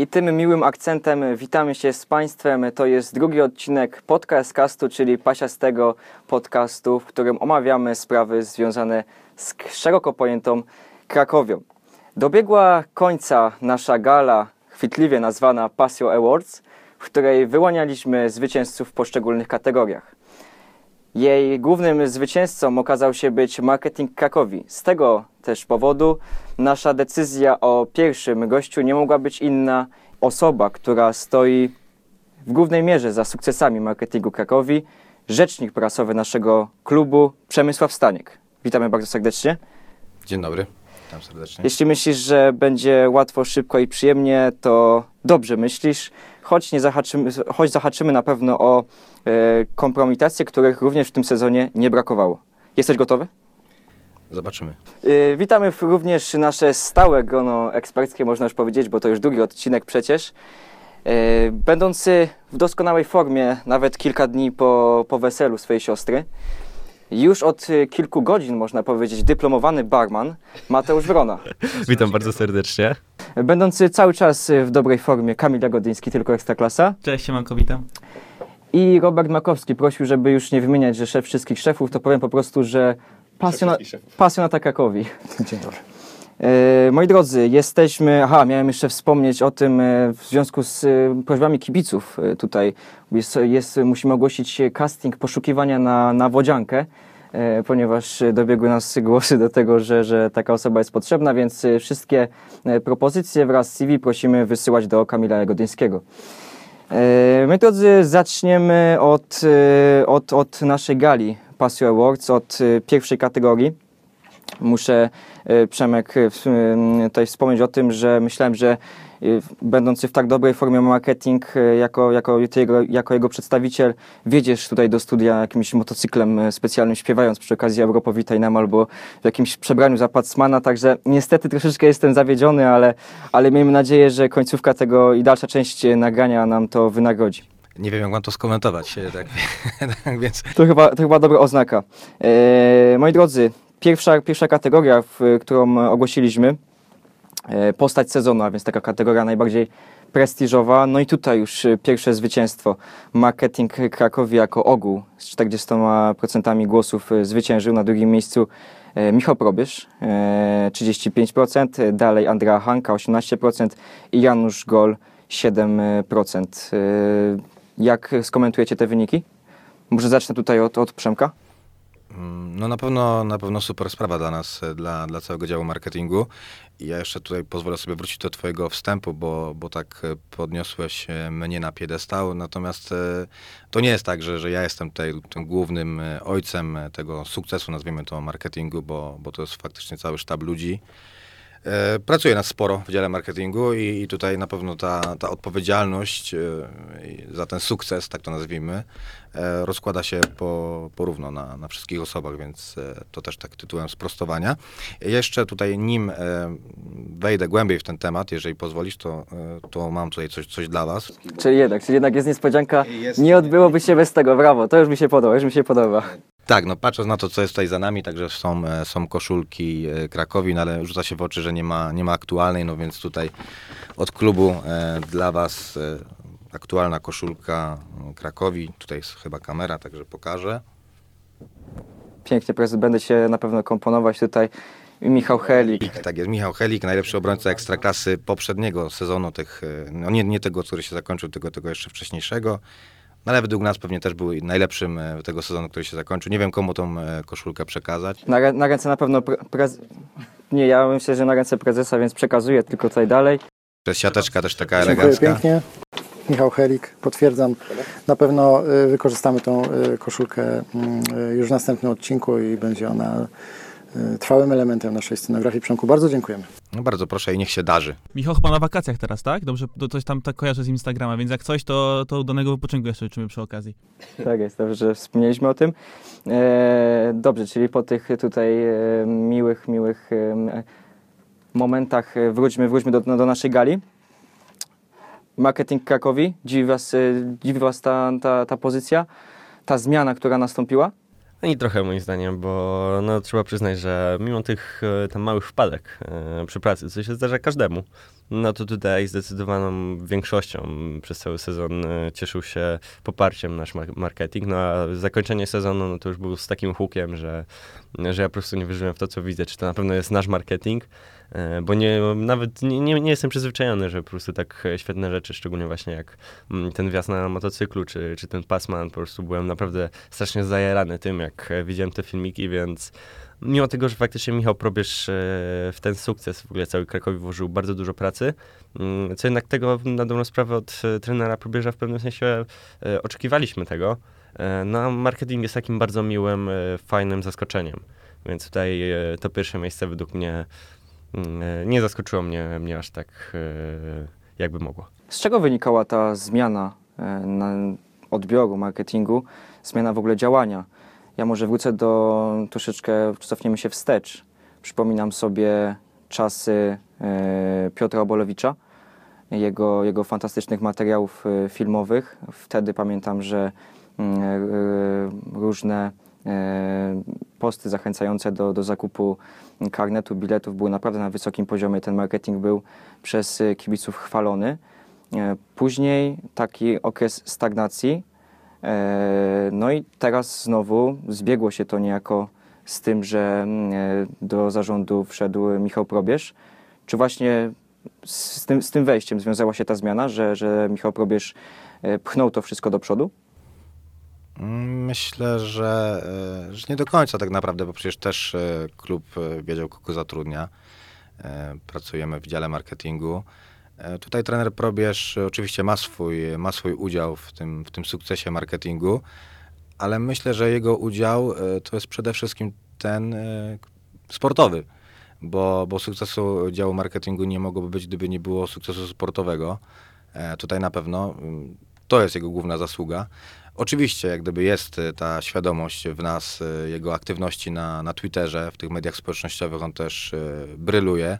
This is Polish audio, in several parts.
I tym miłym akcentem witamy się z Państwem. To jest drugi odcinek Podcastcastu, czyli pasiastego podcastu, w którym omawiamy sprawy związane z szeroko pojętą Krakowią. Dobiegła końca nasza gala, chwytliwie nazwana Pasio Awards, w której wyłanialiśmy zwycięzców w poszczególnych kategoriach. Jej głównym zwycięzcą okazał się być marketing Krakowi. Z tego też powodu nasza decyzja o pierwszym gościu nie mogła być inna. Osoba, która stoi w głównej mierze za sukcesami marketingu Krakowi, rzecznik prasowy naszego klubu Przemysław Staniek. Witamy bardzo serdecznie. Dzień dobry, witam serdecznie. Jeśli myślisz, że będzie łatwo, szybko i przyjemnie, to dobrze myślisz, choć, nie zahaczymy, choć zahaczymy na pewno o e, kompromitacje, których również w tym sezonie nie brakowało. Jesteś gotowy? Zobaczymy. E, witamy również nasze stałe grono eksperckie, można już powiedzieć, bo to już drugi odcinek przecież. E, będący w doskonałej formie, nawet kilka dni po, po weselu swojej siostry, już od e, kilku godzin, można powiedzieć, dyplomowany barman Mateusz Wrona. Witam bardzo serdecznie. Będący cały czas w dobrej formie Kamil Jagodyński, tylko Ekstraklasa. Cześć, siemanko, witam. I Robert Makowski prosił, żeby już nie wymieniać, że szef wszystkich szefów, to powiem po prostu, że pasjona, pasjonata Krakowi. Dzień dobry. E, moi drodzy, jesteśmy. Aha, miałem jeszcze wspomnieć o tym e, w związku z e, prośbami kibiców tutaj. Jest, jest, musimy ogłosić casting poszukiwania na, na wodziankę, ponieważ dobiegły nas głosy do tego, że, że taka osoba jest potrzebna, więc wszystkie propozycje wraz z CV prosimy wysyłać do Kamila Jagodyńskiego. My drodzy, zaczniemy od, od, od naszej gali Pasio Awards, od e, pierwszej kategorii. Muszę, e, Przemek, m, tutaj wspomnieć o tym, że myślałem, że będący w tak dobrej formie marketing, jako, jako, jego, jako jego przedstawiciel, wiedziesz tutaj do studia jakimś motocyklem specjalnym, śpiewając przy okazji Europowitaj nam albo w jakimś przebraniu za Pacmana, także niestety troszeczkę jestem zawiedziony, ale, ale miejmy nadzieję, że końcówka tego i dalsza część nagrania nam to wynagrodzi. Nie wiem, jak mam to skomentować, e, tak, tak więc To chyba, to chyba dobra oznaka. E, moi drodzy, pierwsza, pierwsza kategoria, w, którą ogłosiliśmy, e, postać sezonu, a więc taka kategoria najbardziej prestiżowa. No i tutaj już e, pierwsze zwycięstwo. Marketing Krakowi jako ogół z 40% głosów e, zwyciężył. Na drugim miejscu Michał Probysz, e, 35%, dalej Andrea Hanka 18% i Janusz Gol 7%. Jak skomentujecie te wyniki? Może zacznę tutaj od, od Przemka. no na pewno, na pewno super sprawa dla nas, dla, dla całego działu marketingu. I ja jeszcze tutaj pozwolę sobie wrócić do twojego wstępu, bo, bo tak podniosłeś e, mnie na piedestał. Natomiast e, to nie jest tak, że, że ja jestem tutaj tym głównym e, ojcem tego sukcesu, nazwijmy to marketingu, bo, bo to jest faktycznie cały sztab ludzi. E, Pracuje nas sporo w dziale marketingu i, i tutaj na pewno ta, ta odpowiedzialność e, za ten sukces, tak to nazwijmy, e, rozkłada się po, porówno na, na wszystkich osobach, więc to też tak tytułem sprostowania. Jeszcze tutaj nim wejdę głębiej w ten temat, jeżeli pozwolisz, to, to mam tutaj coś, coś dla was. Czyli jednak, czyli jednak jest niespodzianka. Nie odbyłoby się bez tego, brawo. To już mi się podoba, już mi się podoba. Tak, no patrząc na to, co jest tutaj za nami, także są, e, są koszulki e, Krakowi, no ale rzuca się w oczy, że nie ma, nie ma aktualnej, no więc tutaj od klubu e, dla Was e, aktualna koszulka e, Krakowi. Tutaj jest chyba kamera, także pokażę. Pięknie, prezes, będę się na pewno komponować tutaj. Michał Helik. Tak jest, Michał Helik, najlepszy obrońca ekstraklasy poprzedniego sezonu, tych, no nie, nie tego, który się zakończył, tylko tego jeszcze wcześniejszego. No ale według nas pewnie też był najlepszym e, tego sezonu, który się zakończył. Nie wiem, komu tą e, koszulkę przekazać. Na, rę- na ręce na pewno pre, prez... Nie, ja myślę, że na ręce prezesa, więc przekazuję tylko tutaj dalej. To jest siateczka też taka Dziękuję elegancka. pięknie. Michał Helik, potwierdzam. Na pewno y, wykorzystamy tą koszulkę mm, już w następnym odcinku i będzie ona trwałym elementem naszej scenografii. Przemku, bardzo dziękujemy. No bardzo proszę i niech się darzy. Michał chyba na wakacjach teraz, tak? Dobrze, to coś tam tak kojarzę z Instagrama, więc jak coś, to, to danego wypoczynku jeszcze życzymy przy okazji. Tak jest, dobrze, że wspomnieliśmy o tym. E, dobrze, czyli po tych tutaj e, miłych, miłych e, momentach e, wróćmy, wróćmy do, do naszej gali. Marketing Krakowi, dziwi Was, e, dziwi was ta, ta, ta pozycja, ta zmiana, która nastąpiła? Ani trochę moim zdaniem, bo no, trzeba przyznać, że mimo tych e, tam małych wpadek e, przy pracy, co się zdarza każdemu, no to tutaj zdecydowaną większością przez cały sezon e, cieszył się poparciem nasz mar- marketing, no a zakończenie sezonu no, to już był z takim hukiem, że, że ja po prostu nie wierzyłem w to, co widzę, czy to na pewno jest nasz marketing, e, bo nie, nawet nie, nie, nie jestem przyzwyczajony, że po prostu tak e, świetne rzeczy, szczególnie właśnie jak mm, ten wjazd na motocyklu, czy, czy ten pasman, po prostu byłem naprawdę strasznie zajarany tym, jak widziałem te filmiki, więc mimo tego, że faktycznie Michał Probierz e, w ten sukces w ogóle cały Krakowi włożył bardzo dużo pracy, mm, co jednak tego na dobrą sprawę od e, trenera Probierza w pewnym sensie e, oczekiwaliśmy tego. No, a marketing jest takim bardzo miłym, fajnym zaskoczeniem. Więc tutaj to pierwsze miejsce według mnie mm, nie zaskoczyło mnie, mnie aż tak, jakby mogło. Z czego wynikała ta zmiana na odbioru, marketingu, zmiana w ogóle działania? Ja może wrócę do troszeczkę, cofniemy się wstecz. Przypominam sobie czasy e, Piotra Obolewicza, jego, jego fantastycznych materiałów e, filmowych. Wtedy pamiętam, że mm, e, różne posty zachęcające do, do zakupu karnetu, biletów były naprawdę na wysokim poziomie. Ten marketing był przez kibiców chwalony. Później taki okres stagnacji. E, No i teraz znowu zbiegło się to niejako z tym, że mm, e, do zarządu wszedł Michał Probierz. Czy właśnie z tym, z tym wejściem związała się ta zmiana, że, że Michał Probierz e, pchnął to wszystko do przodu? Myślę, że, że nie do końca tak naprawdę, bo przecież też klub wiedział, kogo zatrudnia. Pracujemy w dziale marketingu. E, Tutaj trener Probierz e, oczywiście ma swój, ma swój udział w tym, w tym sukcesie marketingu, ale myślę, że jego udział e, to jest przede wszystkim ten e, sportowy, bo, bo sukcesu działu marketingu nie mogłoby być, gdyby nie było sukcesu sportowego. E, Tutaj na pewno mm, to jest jego główna zasługa. Oczywiście, jak gdyby jest e, ta świadomość w nas, e, jego aktywności na, na Twitterze, w tych mediach społecznościowych, on też e, bryluje, e,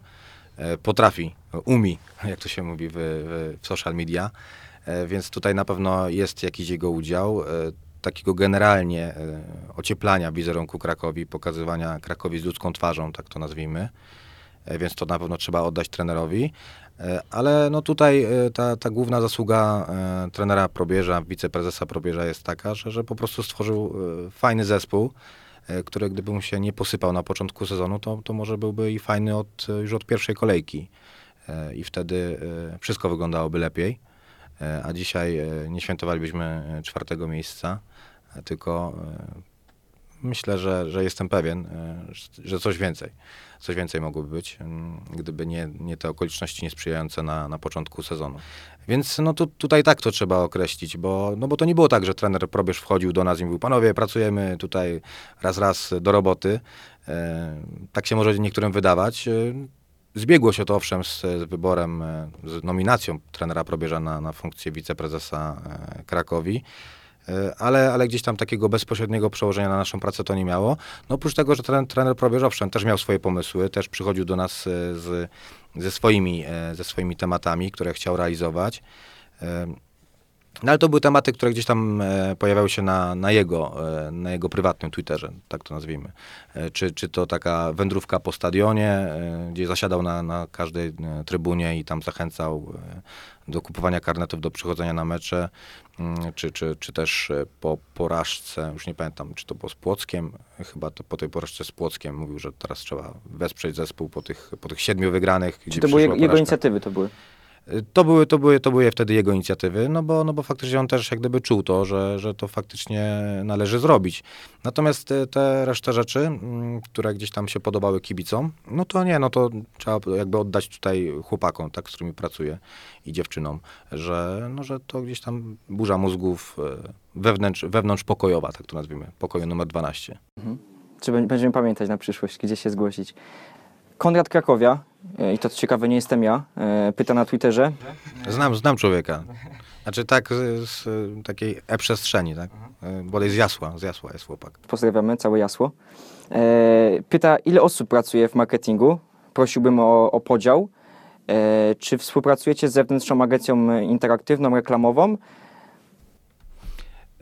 potrafi, umi, jak to się mówi w, w, social media, E, więc tutaj na pewno jest jakiś jego udział. e, Takiego generalnie e, ocieplania wizerunku Krakowi, pokazywania Krakowi z ludzką twarzą, tak to nazwijmy. E, Więc to na pewno trzeba oddać trenerowi. E, Ale no tutaj e, ta, ta główna zasługa e, trenera Probierza, wiceprezesa Probierza jest taka, że, że po prostu stworzył e, fajny zespół, e, który gdyby mu się nie posypał na początku sezonu, to, to może byłby i fajny od, e, już od pierwszej kolejki. E, I wtedy e, wszystko wyglądałoby lepiej. E, A dzisiaj e, nie świętowalibyśmy e, czwartego miejsca, e, tylko e, myślę, że, że jestem pewien, e, że- coś więcej. Coś więcej mogłoby być, mm, gdyby nie, nie te okoliczności niesprzyjające na, na początku sezonu. Więc no tu, tutaj tak to trzeba określić, bo, no bo to nie było tak, że trener Probierz wchodził do nas i mówił, panowie, pracujemy tutaj raz, raz do roboty. E, tak się może niektórym wydawać. E, Zbiegło się to owszem z, z wyborem, z nominacją trenera Probierza na, na funkcję wiceprezesa Krakowi. E, Ale, ale gdzieś tam takiego bezpośredniego przełożenia na naszą pracę to nie miało. No oprócz tego, że trener, trener Probierz owszem też miał swoje pomysły, też przychodził do nas e, z, ze, swoimi, e, ze swoimi tematami, które chciał realizować. No ale to były tematy, które gdzieś tam e, pojawiały się na, na, jego, e, na jego prywatnym Twitterze, tak to nazwijmy. E, czy, czy to taka wędrówka po stadionie, gdzie zasiadał na, na każdej trybunie i tam zachęcał do kupowania karnetów, do przychodzenia na mecze, mm, czy, czy, czy też po porażce, już nie pamiętam, czy to było z Płockiem, chyba to po tej porażce z Płockiem mówił, że teraz trzeba wesprzeć zespół po tych, po tych siedmiu wygranych. Czy to były jego, przyszła jego porażka. inicjatywy to były? To były, to, były, to były wtedy jego inicjatywy, no bo, no bo faktycznie on też jak gdyby czuł to, że, że to faktycznie należy zrobić. Natomiast te, te resztę rzeczy, mm, które gdzieś tam się podobały kibicom, no to nie, no to trzeba jakby oddać tutaj chłopakom, tak, z którymi pracuję i dziewczynom, że, no, że to gdzieś tam burza mózgów e, wewnętrz, wewnątrz pokojowa, tak to nazwijmy, pokoju numer 12. Czy bę- będziemy pamiętać na przyszłość, gdzie się zgłosić? Konrad Krakowia, e, i to co ciekawe, nie jestem ja, e, pyta na Twitterze, Znam, znam człowieka. Znaczy tak z, z takiej e-przestrzeni, tak? E, Bodaj z Jasła, z Jasła jest chłopak. pozdrawiamy, całe jasło. E, pyta, ile osób pracuje w marketingu? Prosiłbym o, o podział. E, czy współpracujecie z zewnętrzną agencją interaktywną, reklamową?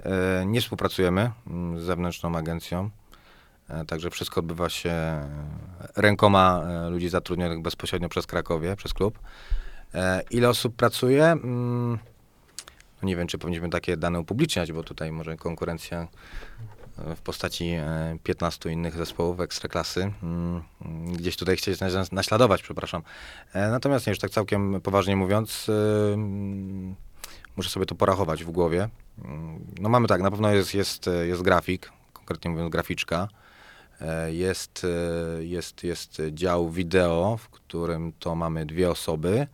E, Nie współpracujemy mm, z zewnętrzną agencją, e, także wszystko odbywa się e, rękoma e, ludzi zatrudnionych bezpośrednio przez Krakowie, przez klub. E, Ile osób pracuje? Mm, No nie wiem, czy powinniśmy takie dane upubliczniać, bo tutaj może konkurencja e, w postaci e, 15 innych zespołów ekstraklasy mm, gdzieś tutaj chcieć naśladować, przepraszam. E, Natomiast już tak całkiem poważnie mówiąc, e, mm, muszę sobie to porachować w głowie. No mamy tak, na pewno jest, jest, e, jest grafik, konkretnie mówiąc graficzka. E, Jest, e, jest, jest dział wideo, w którym to mamy dwie osoby.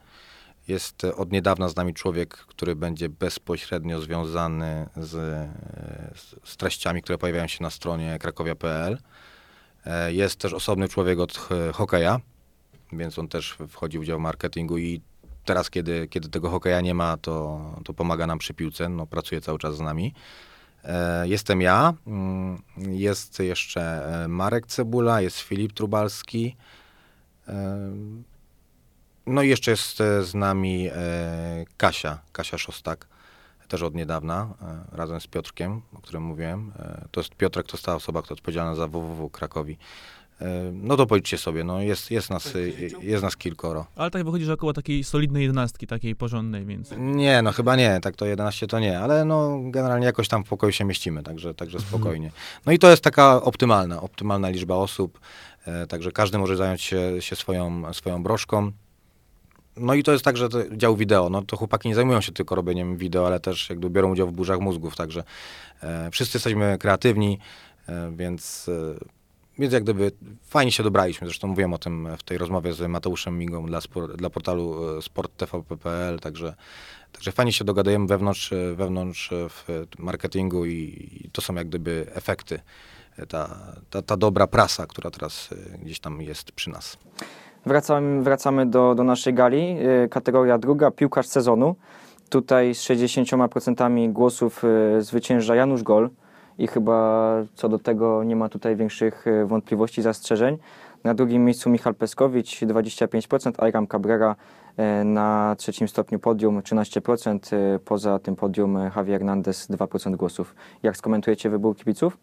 Jest e, od niedawna z nami człowiek, który będzie bezpośrednio związany z, z, treściami, które pojawiają się na stronie krakowia.pl. Jest też osobny człowiek od hokeja, więc on też wchodzi w dział marketingu i teraz, kiedy, kiedy tego hokeja nie ma, to, to pomaga nam przy piłce, no, pracuje cały czas z nami. E, Jestem ja, mm, jest jeszcze e, Marek Cebula, jest Filip Trubalski, e, no i jeszcze jest z nami Kasia, Kasia Szostak, też od niedawna, razem z Piotrkiem, o którym mówiłem. To jest Piotrek, to jest ta osoba, która odpowiedzialna za www Krakowi. No to policzcie sobie, no jest, jest, nas, y, jest nas kilkoro. Ale tak wychodzi, że około takiej solidnej jedenastki, takiej porządnej, więc... Nie, no chyba nie, tak to 11 to nie, ale no generalnie jakoś tam w pokoju się mieścimy, także, także spokojnie. No i to jest taka optymalna, optymalna liczba osób, e, także każdy może zająć się, się swoją, swoją broszką. No i to jest także dział wideo, no to chłopaki nie zajmują się tylko robieniem wideo, ale też jakby biorą udział w burzach mózgów, także e, wszyscy jesteśmy kreatywni, e, więc, więc jak gdyby fajnie się dobraliśmy, zresztą mówiłem o tym w tej rozmowie z Mateuszem Migą dla, spor, dla portalu e, sporttvp.pl, także, także fajnie się dogadujemy wewnątrz, e, wewnątrz e, w marketingu i, i to są jak gdyby efekty, ta, ta, ta dobra prasa, która teraz gdzieś tam jest przy nas. Wracamy, wracamy do, do naszej gali. Kategoria druga, piłkarz sezonu. Tutaj z 60% głosów zwycięża Janusz Gol i chyba co do tego nie ma tutaj większych y, wątpliwości, zastrzeżeń. Na drugim miejscu Michal Peskowicz 25%, Ayram Cabrera y, na trzecim stopniu podium 13%, y, poza tym podium Javier Hernandez 2% głosów. Jak skomentujecie wybór kibiców?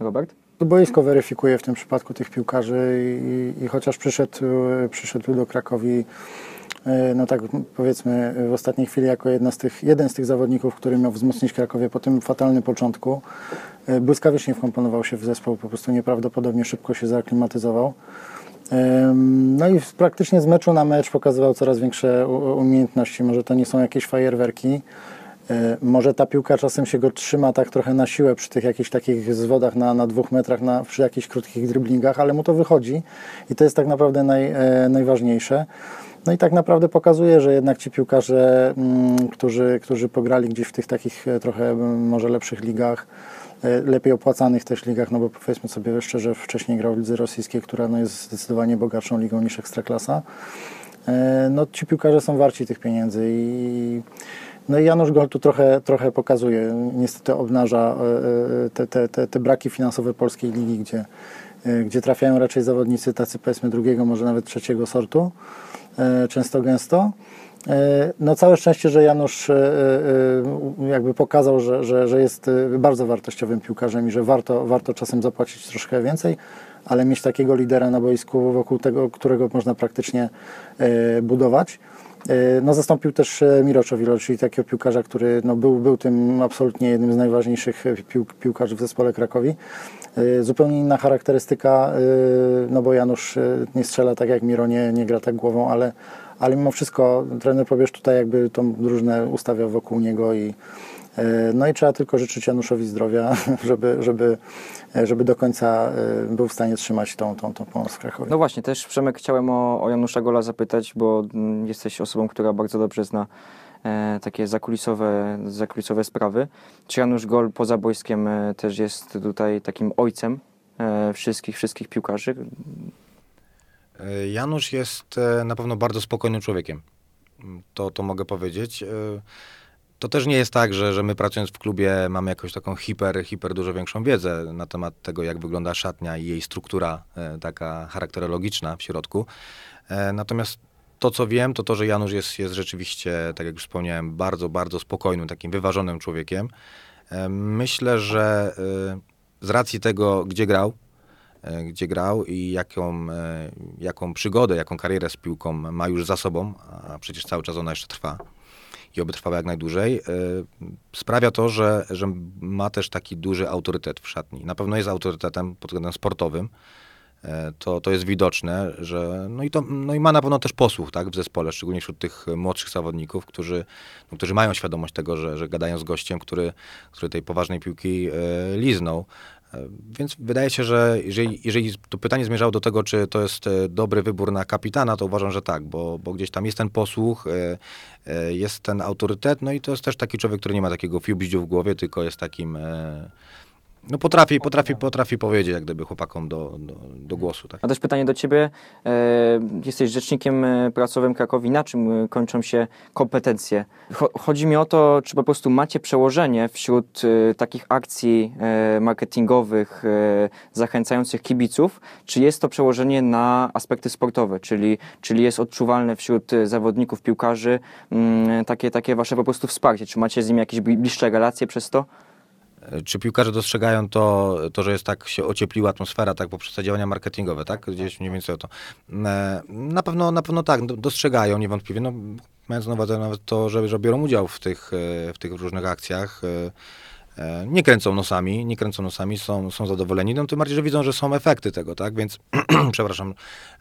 Robert? Boisko weryfikuje w tym przypadku tych piłkarzy i, i chociaż przyszedł, e, przyszedł do Krakowi, e, no tak powiedzmy w ostatniej chwili jako jedna z tych, jeden z tych zawodników, który miał wzmocnić Krakowie po tym fatalnym początku, e, błyskawicznie wkomponował się w zespół, po prostu nieprawdopodobnie szybko się zaaklimatyzował. No i praktycznie z meczu na mecz pokazywał coraz większe umiejętności. Może to nie są jakieś fajerwerki, E, Może ta piłka czasem się go trzyma tak trochę na siłę przy tych jakichś takich zwodach na, na dwóch metrach, na, przy jakichś krótkich driblingach, ale mu to wychodzi i to jest tak naprawdę naj, e, najważniejsze. No i tak naprawdę pokazuje, że jednak ci piłkarze, mm, którzy, którzy pograli gdzieś w tych takich e, trochę może lepszych ligach, e, lepiej opłacanych też ligach, no bo powiedzmy sobie szczerze, wcześniej grał w lidze rosyjskiej, która no jest zdecydowanie bogatszą ligą niż Ekstraklasa. E, No ci piłkarze są warci tych pieniędzy i no i Janusz Gol tu trochę, trochę pokazuje, niestety obnaża te, te, te, te braki finansowe polskiej ligi, gdzie, gdzie trafiają raczej zawodnicy tacy powiedzmy drugiego, może nawet trzeciego sortu, często gęsto. E, No całe szczęście, że Janusz e, e, jakby pokazał, że, że, że jest e, bardzo wartościowym piłkarzem i że warto, warto czasem zapłacić troszkę więcej, ale mieć takiego lidera na boisku, wokół tego, którego można praktycznie e, budować. E, No, zastąpił też e, Miroczowilo, czyli takiego piłkarza, który no, był, był tym absolutnie jednym z najważniejszych e, pił, piłkarzy w zespole Krakowi. Zupełnie inna charakterystyka, no bo Janusz nie strzela tak jak Miro, nie, nie gra tak głową, ale, ale mimo wszystko trener Probierz tutaj jakby tą drużynę ustawiał wokół niego i no i trzeba tylko życzyć Januszowi zdrowia, żeby, żeby, e, żeby do końca e, był w stanie trzymać tą, tą, tą pomoc w Krakowie. No właśnie, też Przemek chciałem o, o Janusza Gola zapytać, bo mm, jesteś osobą, która bardzo dobrze zna e, takie zakulisowe, zakulisowe sprawy. Czy Janusz Gol poza boiskiem e, też jest tutaj takim ojcem e, wszystkich, wszystkich piłkarzy? E, Janusz jest e, na pewno bardzo spokojnym człowiekiem. To, to mogę powiedzieć. To też nie jest tak, że, że my pracując w klubie mamy jakąś taką hiper, hiper dużo większą wiedzę na temat tego, jak wygląda szatnia i jej struktura e, taka charakterologiczna w środku. E, Natomiast to, co wiem, to to, że Janusz jest, jest rzeczywiście, tak jak już wspomniałem, bardzo, bardzo spokojnym, takim wyważonym człowiekiem. E, Myślę, że z racji tego, gdzie grał, gdzie grał i jaką, jaką przygodę, jaką karierę z piłką ma już za sobą, a przecież cały czas ona jeszcze trwa i oby trwała jak najdłużej, e, sprawia to, że, że ma też taki duży autorytet w szatni. Na pewno jest autorytetem pod względem sportowym. E, To, to jest widoczne, że no i, to, no i ma na pewno też posłuch tak, w zespole, szczególnie wśród tych młodszych zawodników, którzy, no, którzy mają świadomość tego, że, że gadają z gościem, który, który tej poważnej piłki e, liznął. Więc wydaje się, że jeżeli, jeżeli to pytanie zmierzało do tego, czy to jest e, dobry wybór na kapitana, to uważam, że tak, bo, bo gdzieś tam jest ten posłuch, e, e, jest ten autorytet, no i to jest też taki człowiek, który nie ma takiego fiubździu w głowie, tylko jest takim... No potrafi, potrafi, potrafi powiedzieć jak gdyby chłopakom do, do, do głosu. Tak. A też pytanie do Ciebie. E, jesteś rzecznikiem e, prasowym Krakowi. Na czym e, kończą się kompetencje? Cho- chodzi mi o to, czy po prostu macie przełożenie wśród takich akcji marketingowych zachęcających kibiców, czy jest to przełożenie na aspekty sportowe, czyli, czyli jest odczuwalne wśród zawodników, piłkarzy mm, takie, takie Wasze po prostu wsparcie? Czy macie z nimi jakieś bli- bliższe relacje przez to? Czy piłkarze dostrzegają to, to, że jest tak się ociepliła atmosfera, tak poprzez te działania marketingowe, tak? Gdzieś mniej więcej o to. E, Na pewno, na pewno tak, do- dostrzegają niewątpliwie, no, mając na uwadze nawet to, że, że biorą udział w tych, e, w tych różnych akcjach. E, Nie kręcą nosami, nie kręcą nosami, są, są zadowoleni, no tym bardziej, że widzą, że są efekty tego, tak, więc przepraszam,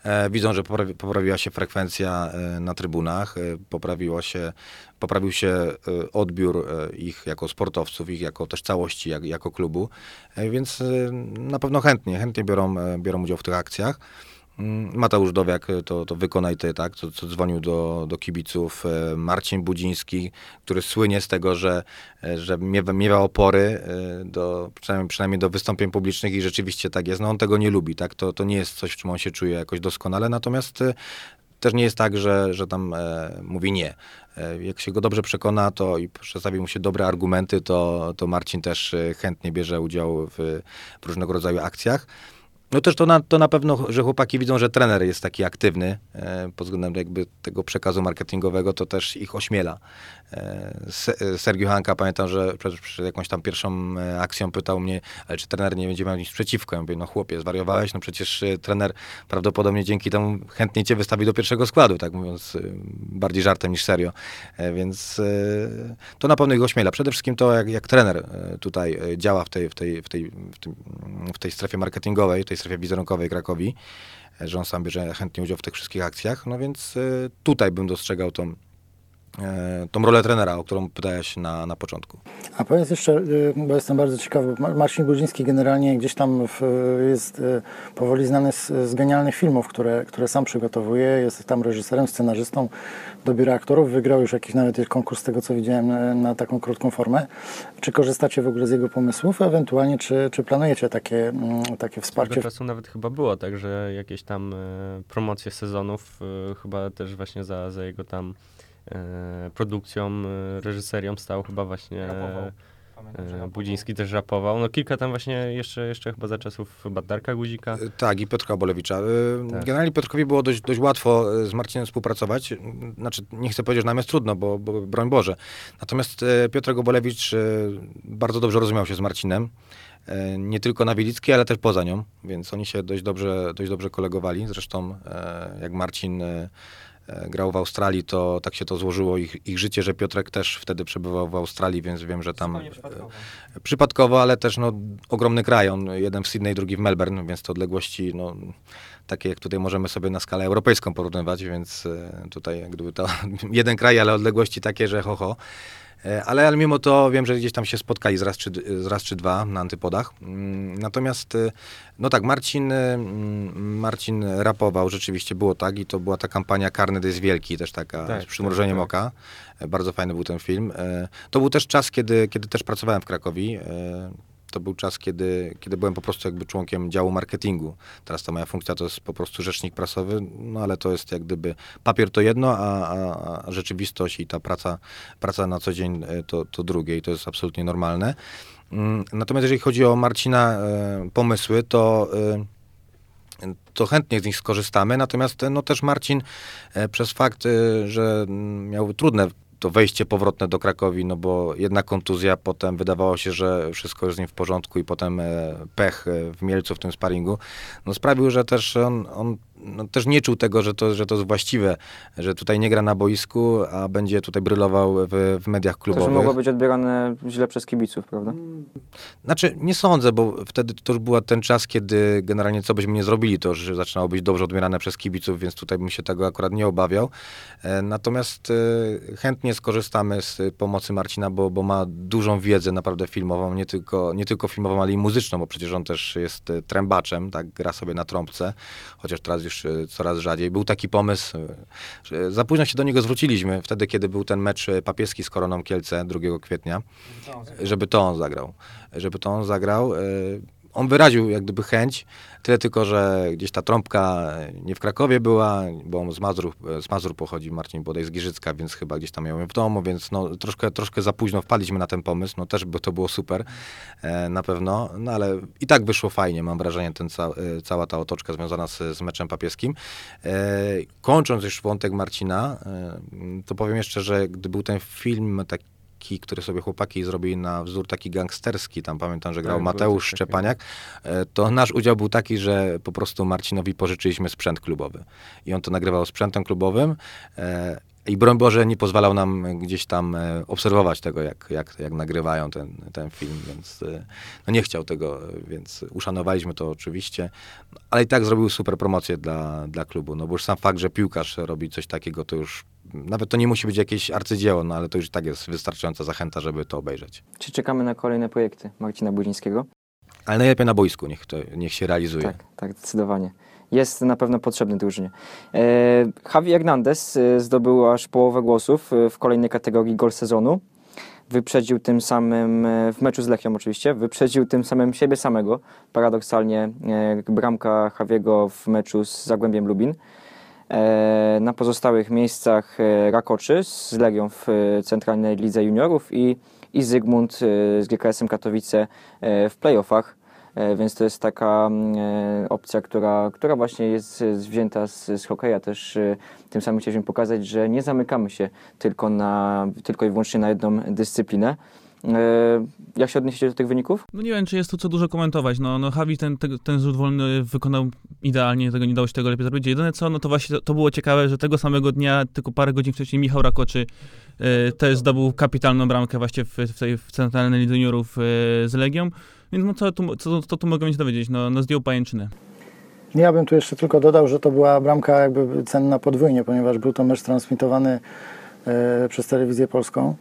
e, widzą, że poprawi, poprawiła się frekwencja e, na trybunach, e, się, poprawił się e, odbiór e, ich jako sportowców, ich jako też całości, jak, jako klubu, e, więc e, na pewno chętnie, chętnie biorą, e, biorą udział w tych akcjach. Mateusz Dowiak, e, to, to wykonaj ty, tak, co, co dzwonił do, do kibiców, e, Marcin Budziński, który słynie z tego, że, e, że miewa, miewa opory do, przynajmniej, przynajmniej do wystąpień publicznych i rzeczywiście tak jest. No on tego nie lubi, tak, to, to nie jest coś, w czym on się czuje jakoś doskonale, natomiast też nie jest tak, że, że tam e, mówi nie. E, jak się go dobrze przekona to i przedstawi mu się dobre argumenty, to, to Marcin też chętnie bierze udział w, w różnego rodzaju akcjach. No też to na, to na pewno, że chłopaki widzą, że trener jest taki aktywny e, pod względem jakby tego przekazu marketingowego, to też ich ośmiela. Se- Sergiu Hanka, pamiętam, że przed, jakąś tam pierwszą e, akcją pytał mnie, ale czy trener nie będzie miał nic przeciwko? Ja mówię, no chłopie, zwariowałeś, no przecież e, trener prawdopodobnie dzięki temu chętnie cię wystawi do pierwszego składu, tak mówiąc e, bardziej żartem niż serio. Więc to na pewno ich ośmiela. Przede wszystkim to, jak, jak trener tutaj działa w tej, w tej, w tej, w tym, w tej strefie marketingowej, w tej strefie wizerunkowej Krakowi, że on sam bierze chętnie udział w tych wszystkich akcjach, no więc tutaj bym dostrzegał tą, tą rolę trenera, o którą pytałeś na, na początku. A powiedz jeszcze, y, bo jestem bardzo ciekawy, Mar- Marcin Budziński generalnie gdzieś tam w, jest y, powoli znany z, z genialnych filmów, które, które sam przygotowuje. Jest tam reżyserem, scenarzystą do biura aktorów. Wygrał już jakiś nawet konkurs z tego, co widziałem y, na taką krótką formę. Czy korzystacie w ogóle z jego pomysłów? Ewentualnie, czy, czy planujecie takie, mm, takie wsparcie? Swego czasu nawet chyba było, także jakieś tam e, promocje sezonów, e, chyba też właśnie za, za jego tam e, produkcją, e, reżyserią stał chyba właśnie e, Budziński też rapował. No kilka tam właśnie jeszcze, jeszcze chyba za czasów chyba Darka Guzika. E, Tak, i Piotrka Bolewicza. E, Tak. Generalnie Piotrkowi było dość, dość łatwo e, z Marcinem współpracować. Znaczy, nie chcę powiedzieć, że nam jest trudno, bo, bo broń Boże. Natomiast e, Piotrek Obolewicz e, bardzo dobrze rozumiał się z Marcinem. E, Nie tylko na Wielickiej, ale też poza nią, więc oni się dość dobrze, dość dobrze kolegowali. Zresztą e, jak Marcin e, e, grał w Australii, to tak się to złożyło ich, ich życie, że Piotrek też wtedy przebywał w Australii, więc wiem, że tam... e, Przypadkowo, ale też no, ogromny kraj. On, jeden w Sydney, drugi w Melbourne, więc to odległości no, takie, jak tutaj możemy sobie na skalę europejską porównywać, więc e, tutaj jak gdyby to jeden kraj, ale odległości takie, że ho, ho. E, Ale, ale mimo to wiem, że gdzieś tam się spotkali z raz czy, z raz czy dwa na antypodach. Mm, Natomiast, e, no tak, Marcin, e, mm, Marcin rapował, rzeczywiście było tak i to była ta kampania Karny jest wielki, też taka Tak, z przymrużeniem tak, oka. E, Bardzo fajny był ten film. E, To był też czas, kiedy, kiedy też pracowałem w Krakowi. To był czas, kiedy, kiedy byłem po prostu jakby członkiem działu marketingu. Teraz ta moja funkcja to jest po prostu rzecznik prasowy, no ale to jest jak gdyby papier to jedno, a, a, a rzeczywistość i ta praca, praca na co dzień e, to, to drugie i to jest absolutnie normalne. Mm, Natomiast jeżeli chodzi o Marcina e, pomysły, to e, to chętnie z nich skorzystamy. Natomiast no, też Marcin przez fakt, że mm, miał trudne to wejście powrotne do Krakowi, no bo jedna kontuzja, potem wydawało się, że wszystko jest z nim w porządku i potem e, pech e, w Mielcu w tym sparingu, no sprawił, że też on, on no, też nie czuł tego, że to, że to jest właściwe, że tutaj nie gra na boisku, a będzie tutaj brylował w, w mediach To, że klubowych. mogło być odbierane źle przez kibiców, prawda? Znaczy, nie sądzę, bo wtedy to już był ten czas, kiedy generalnie co byśmy nie zrobili, to już zaczynało być dobrze odbierane przez kibiców, więc tutaj bym się tego akurat nie obawiał. E, Natomiast e, chętnie skorzystamy z pomocy Marcina, bo, bo ma dużą wiedzę naprawdę filmową, nie tylko, nie tylko filmową, ale i muzyczną, bo przecież on też jest e, trębaczem, tak, gra sobie na trąbce, chociaż teraz już e, coraz rzadziej. Był taki pomysł, e, że za późno się do niego zwróciliśmy, wtedy, kiedy był ten mecz e, papieski z Koroną Kielce 2 kwietnia, żeby to on zagrał. Żeby to on zagrał. On wyraził jak gdyby chęć, tyle tylko, że gdzieś ta trąbka nie w Krakowie była, bo on z Mazur, z Mazur pochodzi, Marcin bodaj z Giżycka, więc chyba gdzieś tam miał ją w domu, więc no, troszkę, troszkę za późno wpadliśmy na ten pomysł, no też by to było super e, na pewno, no ale i tak wyszło fajnie, mam wrażenie, ten ca, e, cała ta otoczka związana z, z meczem papieskim. E, kończąc już wątek Marcina, e, to powiem jeszcze, że gdy był ten film taki taki, który sobie chłopaki zrobili na wzór taki gangsterski, tam pamiętam, że grał Tak, Mateusz. Szczepaniak, e, to nasz udział był taki, że po prostu Marcinowi pożyczyliśmy sprzęt klubowy. I on to nagrywał sprzętem klubowym e, i broń Boże nie pozwalał nam gdzieś tam e, obserwować tego, jak, jak, jak nagrywają ten, ten film, więc no nie chciał tego, więc uszanowaliśmy to oczywiście, ale i tak zrobił super promocję dla, dla klubu, no bo już sam fakt, że piłkarz robi coś takiego, to już nawet to nie musi być jakieś arcydzieło, no ale to już tak jest wystarczająca zachęta, żeby to obejrzeć. Czy czekamy na kolejne projekty Marcina Budzińskiego? Ale najlepiej na boisku, niech, to, niech się realizuje. Tak, tak, zdecydowanie. Jest na pewno potrzebny drużynie. E, Javi Hernandez e, zdobył aż połowę głosów e, w kolejnej kategorii gol sezonu. Wyprzedził tym samym, e, w meczu z Lechią oczywiście, wyprzedził tym samym siebie samego. Paradoksalnie e, bramka Javiego w meczu z Zagłębiem Lubin. E, Na pozostałych miejscach e, Rakoczy z Legią w e, Centralnej Lidze Juniorów i, i Zygmunt z GKS-em Katowice w playoffach. Więc to jest taka mm, opcja, która, która właśnie jest wzięta z, z hokeja. Też tym samym chcieliśmy pokazać, że nie zamykamy się tylko, na, tylko i wyłącznie na jedną dyscyplinę. Jak się odniesiecie do tych wyników? No nie wiem, czy jest tu co dużo komentować. No, no Javi ten, ten, ten rzut wolny wykonał idealnie, tego nie dało się tego lepiej zrobić. Jedyne co, no to właśnie to, to było ciekawe, że tego samego dnia, tylko parę godzin wcześniej Michał Rakoczy e, też zdobył kapitalną bramkę właśnie w, w tej w centralnej Lidze Juniorów e, z Legią. Więc no co tu, co, co tu mogę mieć dowiedzieć? No, no zdjął pajęczynę. Ja bym tu jeszcze tylko dodał, że to była bramka jakby cenna podwójnie, ponieważ był to mecz transmitowany e, przez telewizję polską.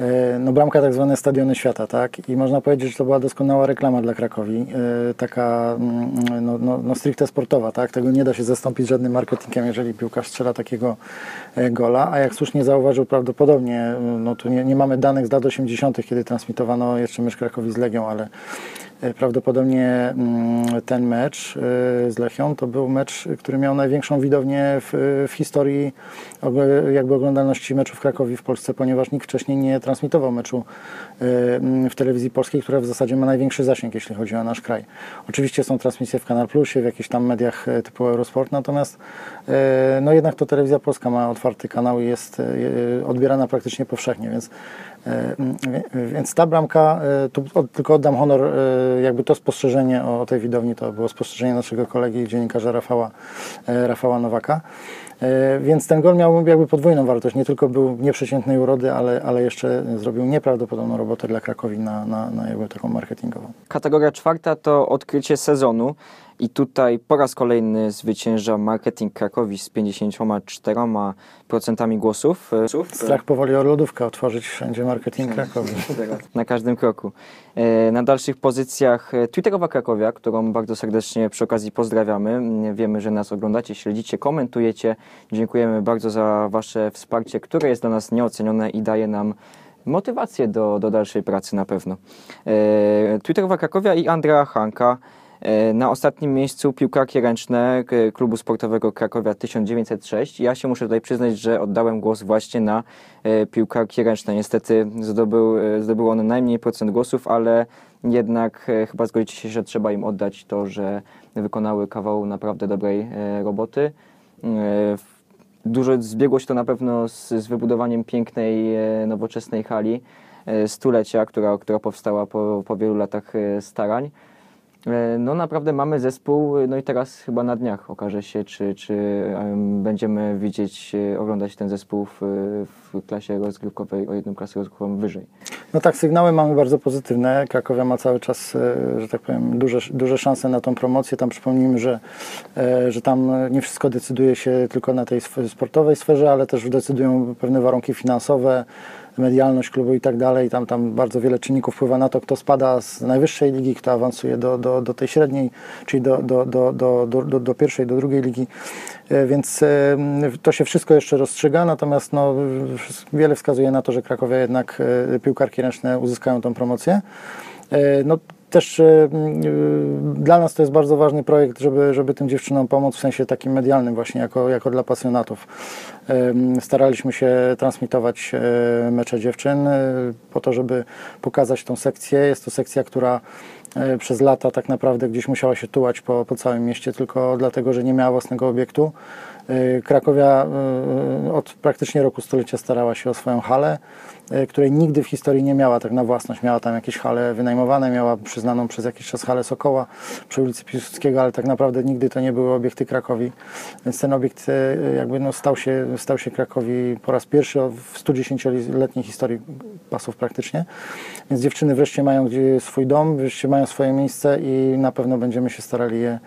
E, no bramka tak zwane Stadiony Świata, tak? I można powiedzieć, że to była doskonała reklama dla Krakowi. E, taka mm, no, no, no stricte sportowa, tak? Tego nie da się zastąpić żadnym marketingiem, jeżeli piłkarz strzela takiego e, gola. A jak słusznie zauważył, prawdopodobnie, e, no tu nie, nie mamy danych z lat 80., kiedy transmitowano jeszcze mecz Krakowi z Legią, ale Prawdopodobnie mm, ten mecz e, z Lechią to był mecz, który miał największą widownię w, w historii jakby oglądalności meczu w Krakowie w Polsce, ponieważ nikt wcześniej nie transmitował meczu e, w telewizji polskiej, która w zasadzie ma największy zasięg, jeśli chodzi o nasz kraj. Oczywiście są transmisje w Kanal Plusie, w jakichś tam mediach e, typu Eurosport, natomiast e, no jednak to telewizja polska ma otwarty kanał i jest odbierana praktycznie powszechnie, więc Więc ta bramka, tu tylko oddam honor, jakby to spostrzeżenie o tej widowni, to było spostrzeżenie naszego kolegi, dziennikarza Rafała, Rafała Nowaka. E, Więc ten gol miał jakby podwójną wartość. Nie tylko był nieprzeciętnej urody, ale, ale jeszcze zrobił nieprawdopodobną robotę dla Krakowi na, na, na taką marketingową. Kategoria czwarta to odkrycie sezonu i tutaj po raz kolejny zwycięża marketing Krakowi z 54% głosów. Strach powoli o lodówkę otworzyć wszędzie marketing Krakowi. Na każdym kroku. E, Na dalszych pozycjach e, Twitterowa Krakowia, którą bardzo serdecznie przy okazji pozdrawiamy. Mm, Wiemy, że nas oglądacie, śledzicie, komentujecie. Dziękujemy bardzo za Wasze wsparcie, które jest dla nas nieocenione i daje nam motywację do, do dalszej pracy na pewno. E, Twitterowa Krakowia i Andrea Hanka. E, Na ostatnim miejscu piłkarki ręczne k- klubu sportowego Krakowia 1906. Ja się muszę tutaj przyznać, że oddałem głos właśnie na e, piłkarki ręczne. Niestety zdobył, e, zdobył one najmniej procent głosów, ale jednak e, chyba zgodzicie się, że trzeba im oddać to, że wykonały kawał naprawdę dobrej e, roboty. E, Dużo zbiegło się to na pewno z, z wybudowaniem pięknej, e, nowoczesnej hali e, stulecia, która, która powstała po, po wielu latach e, starań. E, No naprawdę mamy zespół, no i teraz chyba na dniach okaże się, czy, czy em, będziemy widzieć, e, oglądać ten zespół w, w klasie rozgrywkowej, o jedną klasę rozgrywkową wyżej. No tak, sygnały mamy bardzo pozytywne. Krakowia ma cały czas, e, że tak powiem, duże, duże szanse na tą promocję. Tam przypomnijmy, że, że tam nie wszystko decyduje się tylko na tej sportowej sferze, ale też decydują pewne warunki finansowe, medialność klubu i tak dalej. Tam, tam bardzo wiele czynników wpływa na to, kto spada z najwyższej ligi, kto awansuje do, do, do tej średniej, czyli do, do, do, do, do, do, pierwszej, do drugiej ligi. E, Więc e, to się wszystko jeszcze rozstrzyga, natomiast no, wiele wskazuje na to, że Krakowia jednak e, piłkarki ręczne uzyskają tą promocję. No, też e, m, e, dla nas to jest bardzo ważny projekt, żeby, żeby tym dziewczynom pomóc w sensie takim medialnym właśnie, jako, jako dla pasjonatów. Staraliśmy się transmitować e, mecze dziewczyn po to, żeby pokazać tą sekcję. Jest to sekcja, która przez lata tak naprawdę gdzieś musiała się tułać po, po całym mieście, tylko dlatego, że nie miała własnego obiektu. Krakowia od praktycznie roku stulecia starała się o swoją halę, której nigdy w historii nie miała tak na własność. Miała tam jakieś hale wynajmowane, miała przyznaną przez jakiś czas halę Sokoła przy ulicy Piłsudskiego, ale tak naprawdę nigdy to nie były obiekty Krakowi. Więc ten obiekt e, jakby no stał, się, stał się Krakowi po raz pierwszy w 110-letniej historii pasów praktycznie. Więc dziewczyny wreszcie mają swój dom, wreszcie mają swoje miejsce i na pewno będziemy się starali je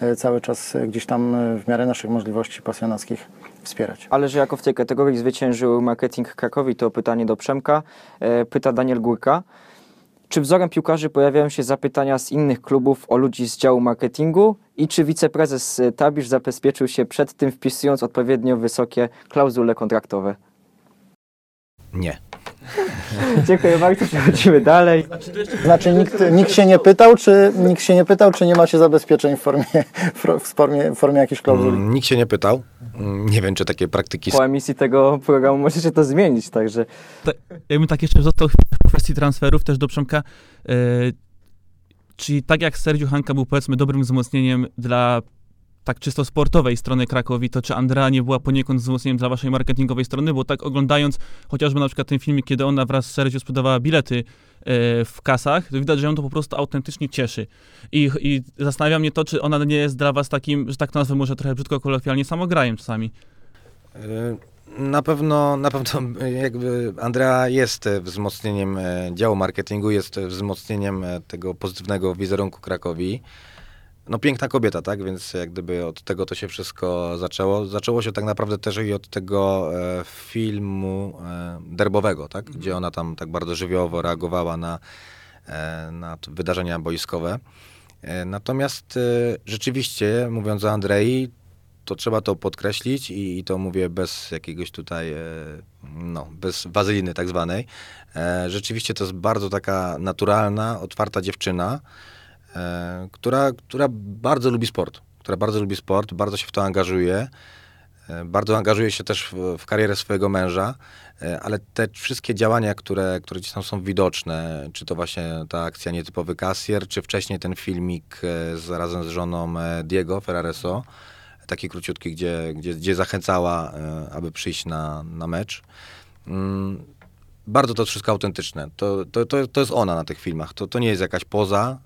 e, cały czas e, gdzieś tam e, w miarę naszych możliwości pasjonackich wspierać. Ale że jako w tej kategorii zwyciężył marketing Krakowi, to pytanie do Przemka. E, Pyta Daniel Górka. Czy wzorem piłkarzy pojawiają się zapytania z innych klubów o ludzi z działu marketingu i czy wiceprezes e, Tabisz zabezpieczył się przed tym wpisując odpowiednio wysokie klauzule kontraktowe? Nie. Dziękuję bardzo, przechodzimy dalej. Znaczy nikt, nikt się nie pytał, czy nikt się nie pytał, czy nie macie zabezpieczeń w formie, w formie, w formie jakichś klauzuli? Mm, Nikt się nie pytał. Mm, Nie wiem, czy takie praktyki Po emisji tego programu możecie to zmienić, także Ta, jakbym tak jeszcze został w kwestii transferów też do Przemka, e, czyli tak jak Sergio Hanka był powiedzmy dobrym wzmocnieniem dla tak czysto sportowej strony Krakowi, to czy Andrea nie była poniekąd wzmocnieniem dla waszej marketingowej strony, bo tak oglądając chociażby na przykład ten filmik, kiedy ona wraz z Sergio sprzedawała bilety e, w kasach, to widać, że ją to po prostu autentycznie cieszy. I, I zastanawia mnie to, czy ona nie jest dla was takim, że tak to nazwę może trochę brzydko kolokwialnie, samograjem czasami. Y, Na pewno, na pewno jakby Andrea jest e, wzmocnieniem e, działu marketingu, jest e, wzmocnieniem e, tego pozytywnego wizerunku Krakowi. No piękna kobieta, tak? Więc jak gdyby od tego to się wszystko zaczęło. Zaczęło się tak naprawdę też i od tego e, filmu e, derbowego, tak? Gdzie ona tam tak bardzo żywiołowo reagowała na, e, na wydarzenia boiskowe. E, Natomiast e, rzeczywiście, mówiąc o Andrei, to trzeba to podkreślić i, i to mówię bez jakiegoś tutaj, e, no, bez wazyliny tak zwanej. Rzeczywiście to jest bardzo taka naturalna, otwarta dziewczyna, która, która bardzo lubi sport, która bardzo lubi sport, bardzo się w to angażuje. E, Bardzo angażuje się też w, w karierę swojego męża, e, ale te wszystkie działania, które, które gdzieś tam są widoczne, czy to właśnie ta akcja Nietypowy Kasjer, czy wcześniej ten filmik e, z, razem z żoną e, Diego Ferrareso, taki króciutki, gdzie, gdzie, gdzie zachęcała, e, aby przyjść na, na mecz. Bardzo to wszystko autentyczne. To, to, to, to jest ona na tych filmach. To, to nie jest jakaś poza.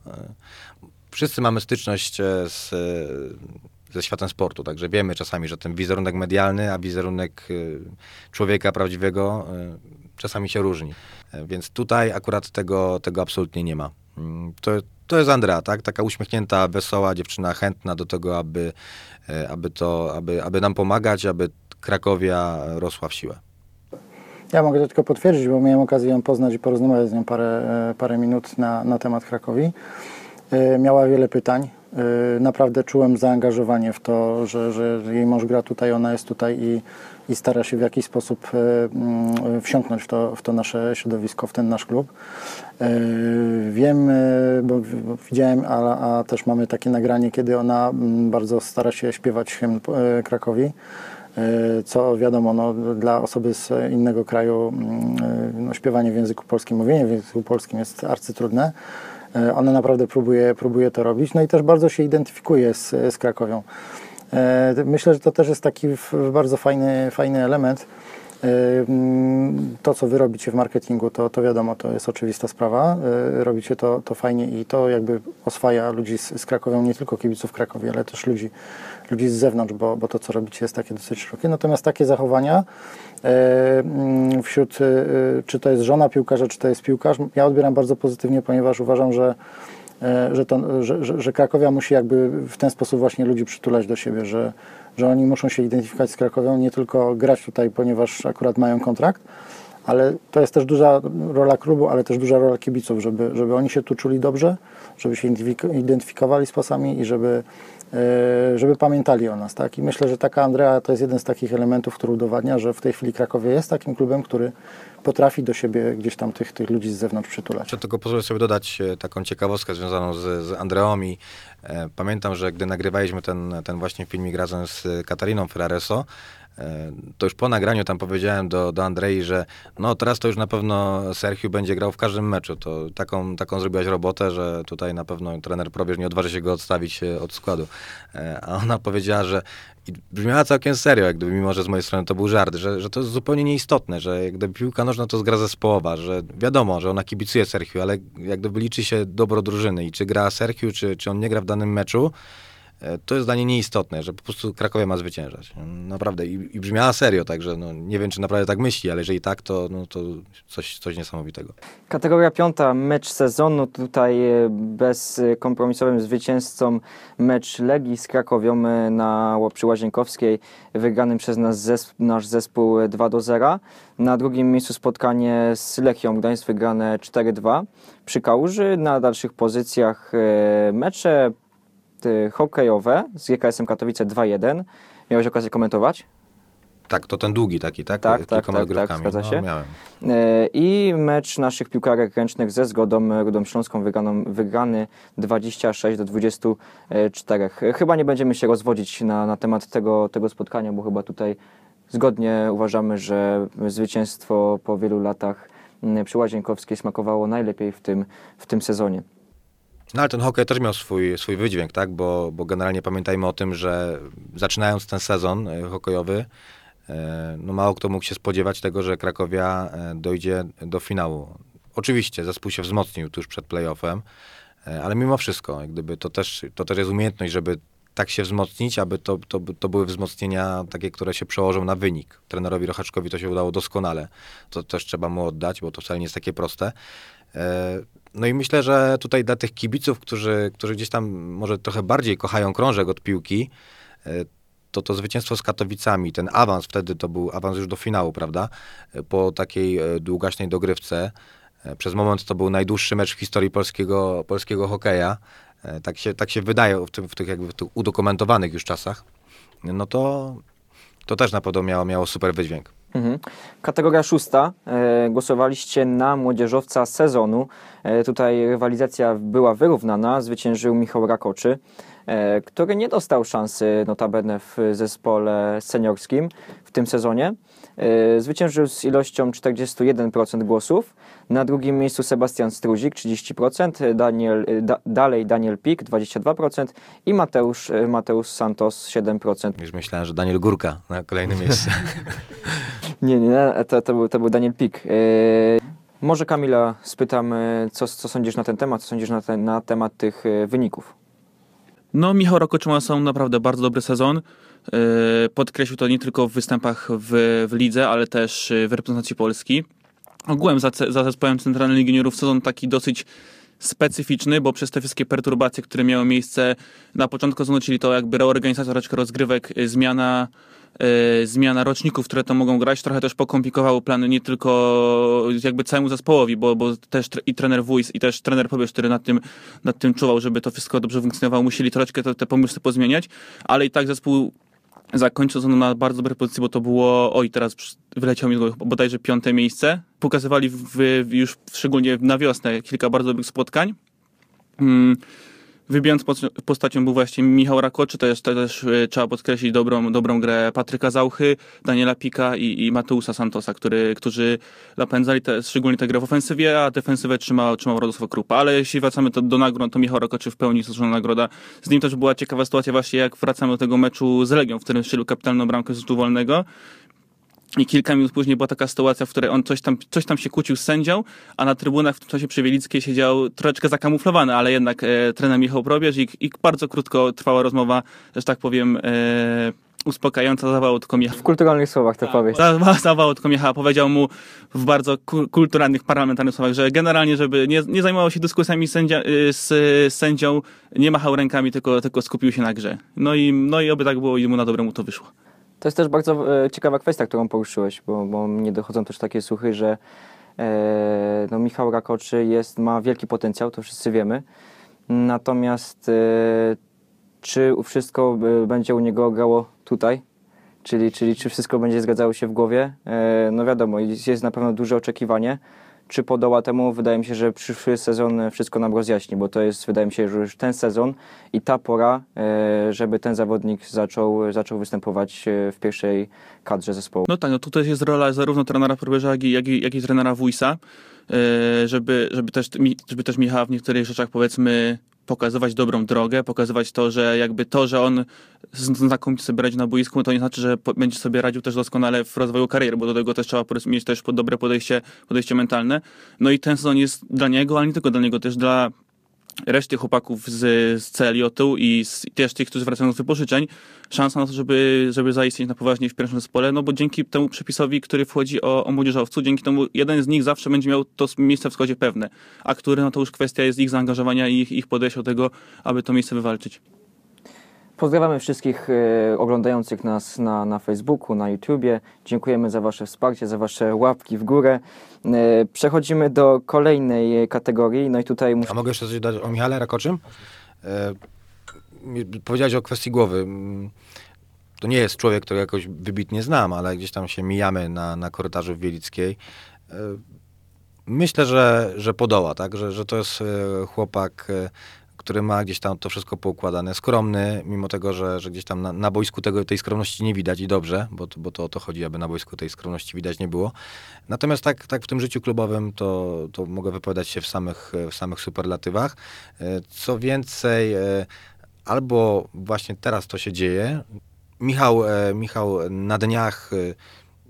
Wszyscy mamy styczność e, z, e, ze światem sportu, także wiemy czasami, że ten wizerunek medialny, a wizerunek e, człowieka prawdziwego czasami się różni. Więc tutaj akurat tego, tego absolutnie nie ma. Mm, To, to jest Andrea, tak? Taka uśmiechnięta, wesoła dziewczyna, chętna do tego, aby, aby, to, aby, aby nam pomagać, aby Krakowia rosła w siłę. Ja mogę to tylko potwierdzić, bo miałem okazję ją poznać i porozmawiać z nią parę, e, parę minut na, na temat Krakowi. E, Miała wiele pytań. E, Naprawdę czułem zaangażowanie w to, że, że jej mąż gra tutaj, ona jest tutaj i, i stara się w jakiś sposób mm, wsiąknąć w to, w to nasze środowisko, w ten nasz klub. Wiem, bo widziałem, a, a też mamy takie nagranie, kiedy ona mm, bardzo stara się śpiewać hymn Krakowi. E, co wiadomo, no, dla osoby z innego kraju mm, e, no, śpiewanie w języku polskim, mówienie w języku polskim jest arcytrudne. E, Ona naprawdę próbuje, próbuje to robić, no i też bardzo się identyfikuje z, z Krakowią. Myślę, że to też jest taki bardzo fajny, fajny element. Mm, To, co wy robicie w marketingu, to, to wiadomo, to jest oczywista sprawa. Robicie to, to fajnie i to jakby oswaja ludzi z, z Krakowią, nie tylko kibiców Krakowi, ale też ludzi, ludzi z zewnątrz, bo, bo to, co robicie, jest takie dosyć szerokie. Natomiast takie zachowania e, mm, wśród, e, czy to jest żona piłkarza, czy to jest piłkarz, ja odbieram bardzo pozytywnie, ponieważ uważam, że e, że, to, że, że, Krakowia musi jakby w ten sposób właśnie ludzi przytulać do siebie, że, że oni muszą się identyfikować z Krakowią, nie tylko grać tutaj, ponieważ akurat mają kontrakt, ale to jest też duża rola klubu, ale też duża rola kibiców, żeby, żeby oni się tu czuli dobrze, żeby się identyfik- identyfikowali z pasami i żeby, żeby pamiętali o nas. Tak? I myślę, że taka Andrea to jest jeden z takich elementów, który udowadnia, że w tej chwili Krakowie jest takim klubem, który potrafi do siebie gdzieś tam tych, tych ludzi z zewnątrz przytulać. Jeszcze tylko pozwolę sobie dodać e, taką ciekawostkę związaną z, z Andreą e, pamiętam, że gdy nagrywaliśmy ten, ten właśnie filmik razem z Katariną Ferrareso, e, to już po nagraniu tam powiedziałem do, do Andrei, że no teraz to już na pewno Sergio będzie grał w każdym meczu. To taką, taką zrobiłaś robotę, że tutaj na pewno trener Probierz nie odważy się go odstawić e, od składu. E, a ona powiedziała, że i brzmiała całkiem serio, jak gdyby, mimo że z mojej strony to był żart, że, że to jest zupełnie nieistotne, że jak gdyby piłka nożna to jest gra zespołowa, że wiadomo, że ona kibicuje Sergio, ale jak gdyby liczy się dobro drużyny i czy gra Sergio, czy, czy on nie gra w danym meczu, e, to jest dla niej nieistotne, że po prostu Krakowie ma zwyciężać. Naprawdę. I, i brzmiała serio, także no, nie wiem, czy naprawdę tak myśli, ale jeżeli tak, to, no, to coś, coś niesamowitego. Kategoria piąta, mecz sezonu. Tutaj e, bezkompromisowym zwycięzcą mecz Legii z Krakowią e, na przy Łazienkowskiej, wygranym przez nas nasz zespół e, 2 do 0. Na drugim miejscu spotkanie z Lechią Gdańsk wygrane 4-2 przy Kałuży. Na dalszych pozycjach e, mecze e, hokejowe z GKS-em Katowice 2-1. Miałeś okazję komentować? Tak, to ten długi taki, tak? Tak, tak, Kilkoma tak, tak, grywkami. zgadza no, się. miałem. E, I mecz naszych piłkarek ręcznych ze Zgodą Rudą Śląską wygraną, wygrany 26 do 24. Chyba nie będziemy się rozwodzić na, na temat tego, tego spotkania, bo chyba tutaj zgodnie uważamy, że zwycięstwo po wielu latach przy Łazienkowskiej smakowało najlepiej w tym, w tym sezonie. No ale ten hokej też miał swój, swój wydźwięk, tak? Bo, bo generalnie pamiętajmy o tym, że zaczynając ten sezon e, hokejowy, e, no mało kto mógł się spodziewać tego, że Krakowia e, dojdzie do finału. Oczywiście zespół się wzmocnił tuż przed playoffem, ale mimo wszystko, jak gdyby to też, to też jest umiejętność, żeby tak się wzmocnić, aby to, to, to były wzmocnienia takie, które się przełożą na wynik. Trenerowi Rochaczkowi to się udało doskonale. To też trzeba mu oddać, bo to wcale nie jest takie proste. E, No i myślę, że tutaj dla tych kibiców, którzy, którzy gdzieś tam może trochę bardziej kochają krążek od piłki, e, to to zwycięstwo z Katowicami, ten awans, wtedy to był awans już do finału, prawda? E, Po takiej długaśnej dogrywce. Przez moment to był najdłuższy mecz w historii polskiego, polskiego hokeja. Tak się, tak się wydaje w, tym, w tych jakby w tych udokumentowanych już czasach. No to, to też na pewno miało, miało super wydźwięk. Mhm. Kategoria szósta. E, głosowaliście na młodzieżowca sezonu. E, tutaj rywalizacja była wyrównana. Zwyciężył Michał Rakoczy, e, który nie dostał szansy notabene w zespole seniorskim w tym sezonie. E, zwyciężył z ilością 41% głosów. Na drugim miejscu Sebastian Struzik 30%, Daniel, e, da, dalej Daniel Pik 22% i Mateusz, e, Mateusz Santos 7%. Już myślałem, że Daniel Górka na kolejnym miejscu. Nie, nie, to, to, był, to był Daniel Pik. Może Kamila spytam, co, co sądzisz na ten temat, co sądzisz na, ten, na temat tych wyników? No, Michał Rakoczyma są naprawdę bardzo dobry sezon. Yy, Podkreślił to nie tylko w występach w, w lidze, ale też yy, w reprezentacji Polski. Ogółem za, za zespołem Centralnej Ligi Juniorów sezon taki dosyć specyficzny, bo przez te wszystkie perturbacje, które miały miejsce na początku sezonu, czyli to jakby reorganizacja troszeczkę rozgrywek, yy, zmiana, yy, zmiana roczników, które to mogą grać, trochę też pokomplikowało plany nie tylko jakby całemu zespołowi, bo, bo też i trener Wójs, i też trener Pobierz, który nad tym, nad tym czuwał, żeby to wszystko dobrze funkcjonowało, musieli troszeczkę te, te pomysły pozmieniać, ale i tak zespół zakończył sezon na bardzo dobrej pozycji, bo to było, oj teraz wyleciało mi bodajże piąte miejsce. Pokazywali w, w, już szczególnie na wiosnę kilka bardzo dobrych spotkań. Mm, Wybijając post- postacią był właśnie Michał Rakoczy, to, jest, też e, trzeba podkreślić dobrą, dobrą grę Patryka Zauchy, Daniela Pika i, i Mateusa Santosa, który, którzy napędzali te, szczególnie tę grę w ofensywie, a defensywę trzymał, trzymał Radosław Krupa. Ale jeśli wracamy to do nagród, to Michał Rakoczy w pełni zasłużona nagroda. Z nim też była ciekawa sytuacja właśnie jak wracamy do tego meczu z Legią, w którym strzelił kapitalną bramkę z rzutu wolnego. I kilka minut później była taka sytuacja, w której on coś tam, coś tam się kłócił z sędzią, a na trybunach w tym czasie przy Wielickiej siedział troszeczkę zakamuflowany, ale jednak e, trener Michał Probierz i, i bardzo krótko trwała rozmowa, że tak powiem, e, uspokajająca, zawołał tylko Michał. W kulturalnych słowach to powiedz. Za- Zawołał tylko Michała, powiedział mu w bardzo ku- kulturalnych, parlamentarnych słowach, że generalnie, żeby nie, nie zajmował się dyskusjami sędzia, y, z, z sędzią, nie machał rękami, tylko, tylko skupił się na grze. No i, no i oby tak było i mu na dobre mu to wyszło. To jest też bardzo e, ciekawa kwestia, którą poruszyłeś, bo, bo mnie dochodzą też takie słuchy, że e, no, Michał Rakoczy jest, ma wielki potencjał, to wszyscy wiemy. Natomiast e, czy wszystko będzie u niego grało tutaj? Czyli, czyli czy wszystko będzie zgadzało się w głowie? No wiadomo, jest na pewno duże oczekiwanie. Czy podoła temu? Wydaje mi się, że przyszły sezon wszystko nam rozjaśni, bo to jest, wydaje mi się, że już ten sezon i ta pora, e, żeby ten zawodnik zaczął, zaczął występować e, w pierwszej kadrze zespołu. No tak, no tutaj jest rola zarówno trenera Probierza, jak i, jak i, jak i trenera Wójsa, e, żeby, żeby, też, żeby też Michała w niektórych rzeczach powiedzmy pokazywać dobrą drogę, pokazywać to, że jakby to, że on znakomicie sobie radzi na boisku, to nie znaczy, że będzie sobie radził też doskonale w rozwoju kariery, bo do tego też trzeba mieć też dobre podejście, podejście mentalne. No i ten sezon jest dla niego, ale nie tylko dla niego, też dla reszty chłopaków z, z CLJ-u i, z, też tych, którzy wracają z wypożyczeń, szansa na to, żeby, żeby zaistnieć na poważnie w pierwszym zespole, no bo dzięki temu przepisowi, który wchodzi o, o młodzieżowcu, dzięki temu jeden z nich zawsze będzie miał to miejsce w składzie pewne, a który, no to już kwestia jest ich zaangażowania i ich, ich podejścia do tego, aby to miejsce wywalczyć. Pozdrawiamy wszystkich e, oglądających nas na, na Facebooku, na YouTubie. Dziękujemy za Wasze wsparcie, za Wasze łapki w górę. E, przechodzimy do kolejnej kategorii. No i tutaj muszę A mogę jeszcze coś dodać o Michale Rakoczym? E, powiedziałeś o kwestii głowy. Mm, To nie jest człowiek, którego jakoś wybitnie znam, ale gdzieś tam się mijamy na, na korytarzu w Wielickiej. E, myślę, że, że podoła, tak? Że, że to jest chłopak, który ma gdzieś tam to wszystko poukładane. Skromny, mimo tego, że, że gdzieś tam na, na boisku tego, tej skromności nie widać i dobrze, bo, bo to o to chodzi, aby na boisku tej skromności widać nie było. Natomiast tak, tak w tym życiu klubowym to, to mogę wypowiadać się w samych, w samych superlatywach. E, Co więcej, e, albo właśnie teraz to się dzieje. Michał, e, Michał na dniach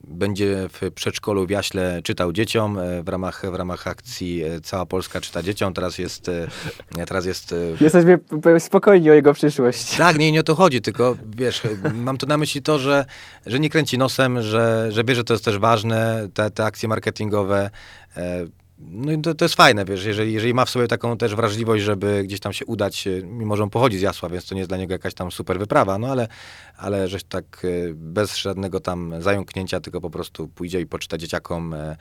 będzie w przedszkolu w Jaśle czytał dzieciom e, w ramach, w ramach akcji e, Cała Polska czyta dzieciom. Teraz jest, e, teraz jest Jesteśmy spokojni o jego przyszłość. tak, nie, nie o to chodzi, tylko wiesz, mam tu na myśli to, że, że nie kręci nosem, że, że wie, że to jest też ważne, te, te akcje marketingowe. No i to, to jest fajne, wiesz, jeżeli, jeżeli ma w sobie taką też wrażliwość, żeby gdzieś tam się udać, e, mimo że on pochodzi z Jasła, więc to nie jest dla niego jakaś tam super wyprawa, no ale, ale żeś tak e, bez żadnego tam zająknięcia, tylko po prostu pójdzie i poczyta dzieciakom e,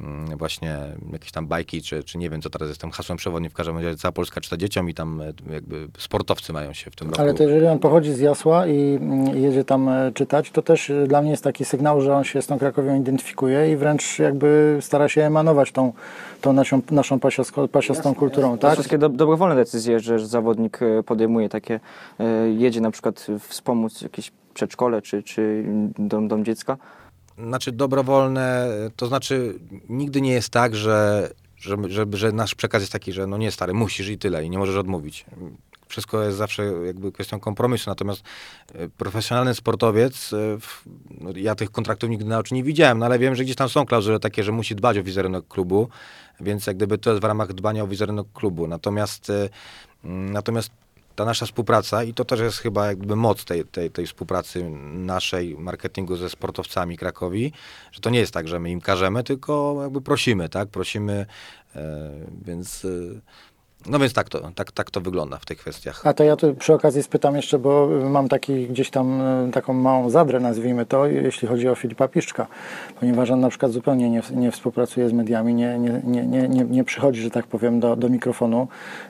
mm, właśnie jakieś tam bajki, czy, czy nie wiem, co teraz jest tym hasłem przewodnim, w każdym razie cała Polska czyta dzieciom i tam jakby sportowcy mają się w tym roku. Ale to jeżeli on pochodzi z Jasła i mm, jedzie tam czytać, to też dla mnie jest taki sygnał, że on się z tą Krakowią identyfikuje i wręcz jakby stara się emanować tą, tą naszą, naszą pasiasko, pasiastą kulturą, To tak? wszystkie do, dobrowolne decyzje, że zawodnik e, podejmuje takie, e, jedzie na przykład wspomóc jakieś przedszkole czy, czy dom, dom dziecka. Znaczy dobrowolne, to znaczy nigdy nie jest tak, że, że, że, że nasz przekaz jest taki, że no nie stary, musisz i tyle i nie możesz odmówić. Wszystko jest zawsze jakby kwestią kompromisu, natomiast e, profesjonalny sportowiec, e, no ja tych kontraktów nigdy na oczy nie widziałem, no ale wiem, że gdzieś tam są klauzule takie, że musi dbać o wizerunek klubu, więc jak gdyby to jest w ramach dbania o wizerunek klubu. Natomiast, e, mm, natomiast ta nasza współpraca i to też jest chyba jakby moc tej, tej, tej współpracy naszej marketingu ze sportowcami Krakowi, że to nie jest tak, że my im każemy, tylko jakby prosimy, tak, prosimy, e, więc e, no więc tak to, tak, tak to wygląda w tych kwestiach. A to ja tu przy okazji spytam jeszcze, bo mam taki gdzieś tam e, taką małą zadrę, nazwijmy to, jeśli chodzi o Filipa Piszczka, ponieważ on na przykład zupełnie nie, nie współpracuje z mediami, nie, nie, nie, nie, nie, nie przychodzi, że tak powiem, do, do mikrofonu,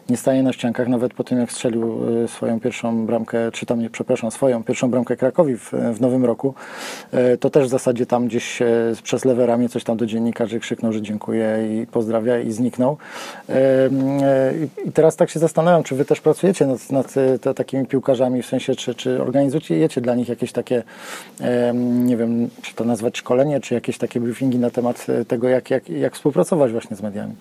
nie staje na ściankach, nawet po tym jak strzelił e, swoją pierwszą bramkę, czy tam nie, przepraszam, swoją pierwszą bramkę Krakowi w, w nowym roku, e, to też w zasadzie tam gdzieś przez lewe ramię coś tam do dziennikarzy krzyknął, że dziękuję i pozdrawia i zniknął. E, e, i teraz tak się zastanawiam, czy wy też pracujecie nad, nad e, te, takimi piłkarzami, w sensie, czy, czy organizujecie dla nich jakieś takie, nie wiem, czy to nazwać szkolenie, czy jakieś takie briefingi na temat e, tego, jak, jak, jak współpracować właśnie z mediami.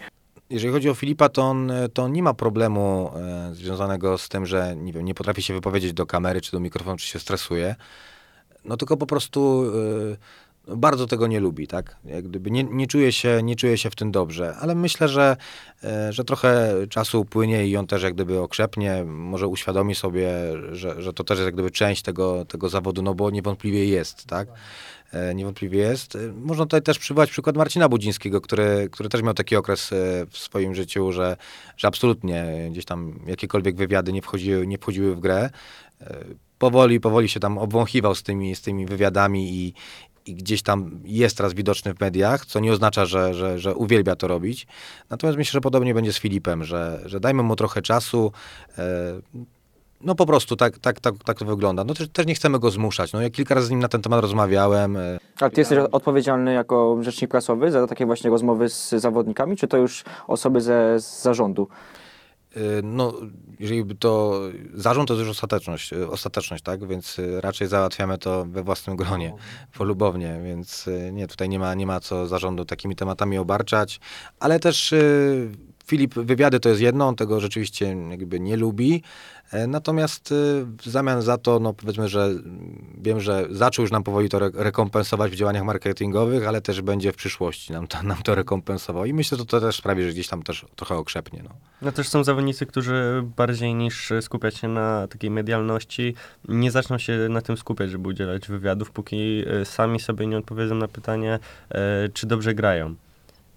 Jeżeli chodzi o Filipa, to on, to on nie ma problemu e, związanego z tym, że nie, wiem, nie potrafi się wypowiedzieć do kamery czy do mikrofonu, czy się stresuje. No tylko po prostu e, bardzo tego nie lubi, tak? Jak gdyby nie, nie, czuje się, nie czuje się w tym dobrze, ale myślę, że, e, że trochę czasu upłynie i on też jak gdyby okrzepnie, może uświadomi sobie, że, że to też jest jak gdyby część tego, tego zawodu, no bo niewątpliwie jest, tak? E, niewątpliwie jest. E, Można tutaj też przywołać przykład Marcina Budzińskiego, który, który też miał taki okres w swoim życiu, że, że absolutnie gdzieś tam jakiekolwiek wywiady nie wchodziły, nie wchodziły w grę. Powoli, powoli się tam obwąchiwał z tymi, z tymi wywiadami i, i gdzieś tam jest teraz widoczny w mediach, co nie oznacza, że, że, że uwielbia to robić. Natomiast myślę, że podobnie będzie z Filipem, że, że dajmy mu trochę czasu. E, no po prostu tak, tak, tak, tak to wygląda. No też, też nie chcemy go zmuszać. No ja kilka razy z nim na ten temat rozmawiałem. e, Ale ty jesteś odpowiedzialny jako rzecznik prasowy za takie właśnie rozmowy z zawodnikami, czy to już osoby ze, z zarządu? Y, No, jeżeli by to zarząd to jest już ostateczność, y, ostateczność, tak? Więc y, raczej załatwiamy to we własnym gronie, polubownie, więc nie, tutaj nie ma, nie ma co zarządu takimi tematami obarczać, ale też Filip, wywiady to jest jedno, on tego rzeczywiście jakby nie lubi, e, natomiast y, w zamian za to, no powiedzmy, że wiem, że zaczął już nam powoli to re- rekompensować w działaniach marketingowych, ale też będzie w przyszłości nam to, nam to rekompensował i myślę, że to też sprawi, że gdzieś tam też trochę okrzepnie, no. No też są zawodnicy, którzy bardziej niż skupiać się na takiej medialności, nie zaczną się na tym skupiać, żeby udzielać wywiadów, póki e, sami sobie nie odpowiedzą na pytanie, e, czy dobrze grają.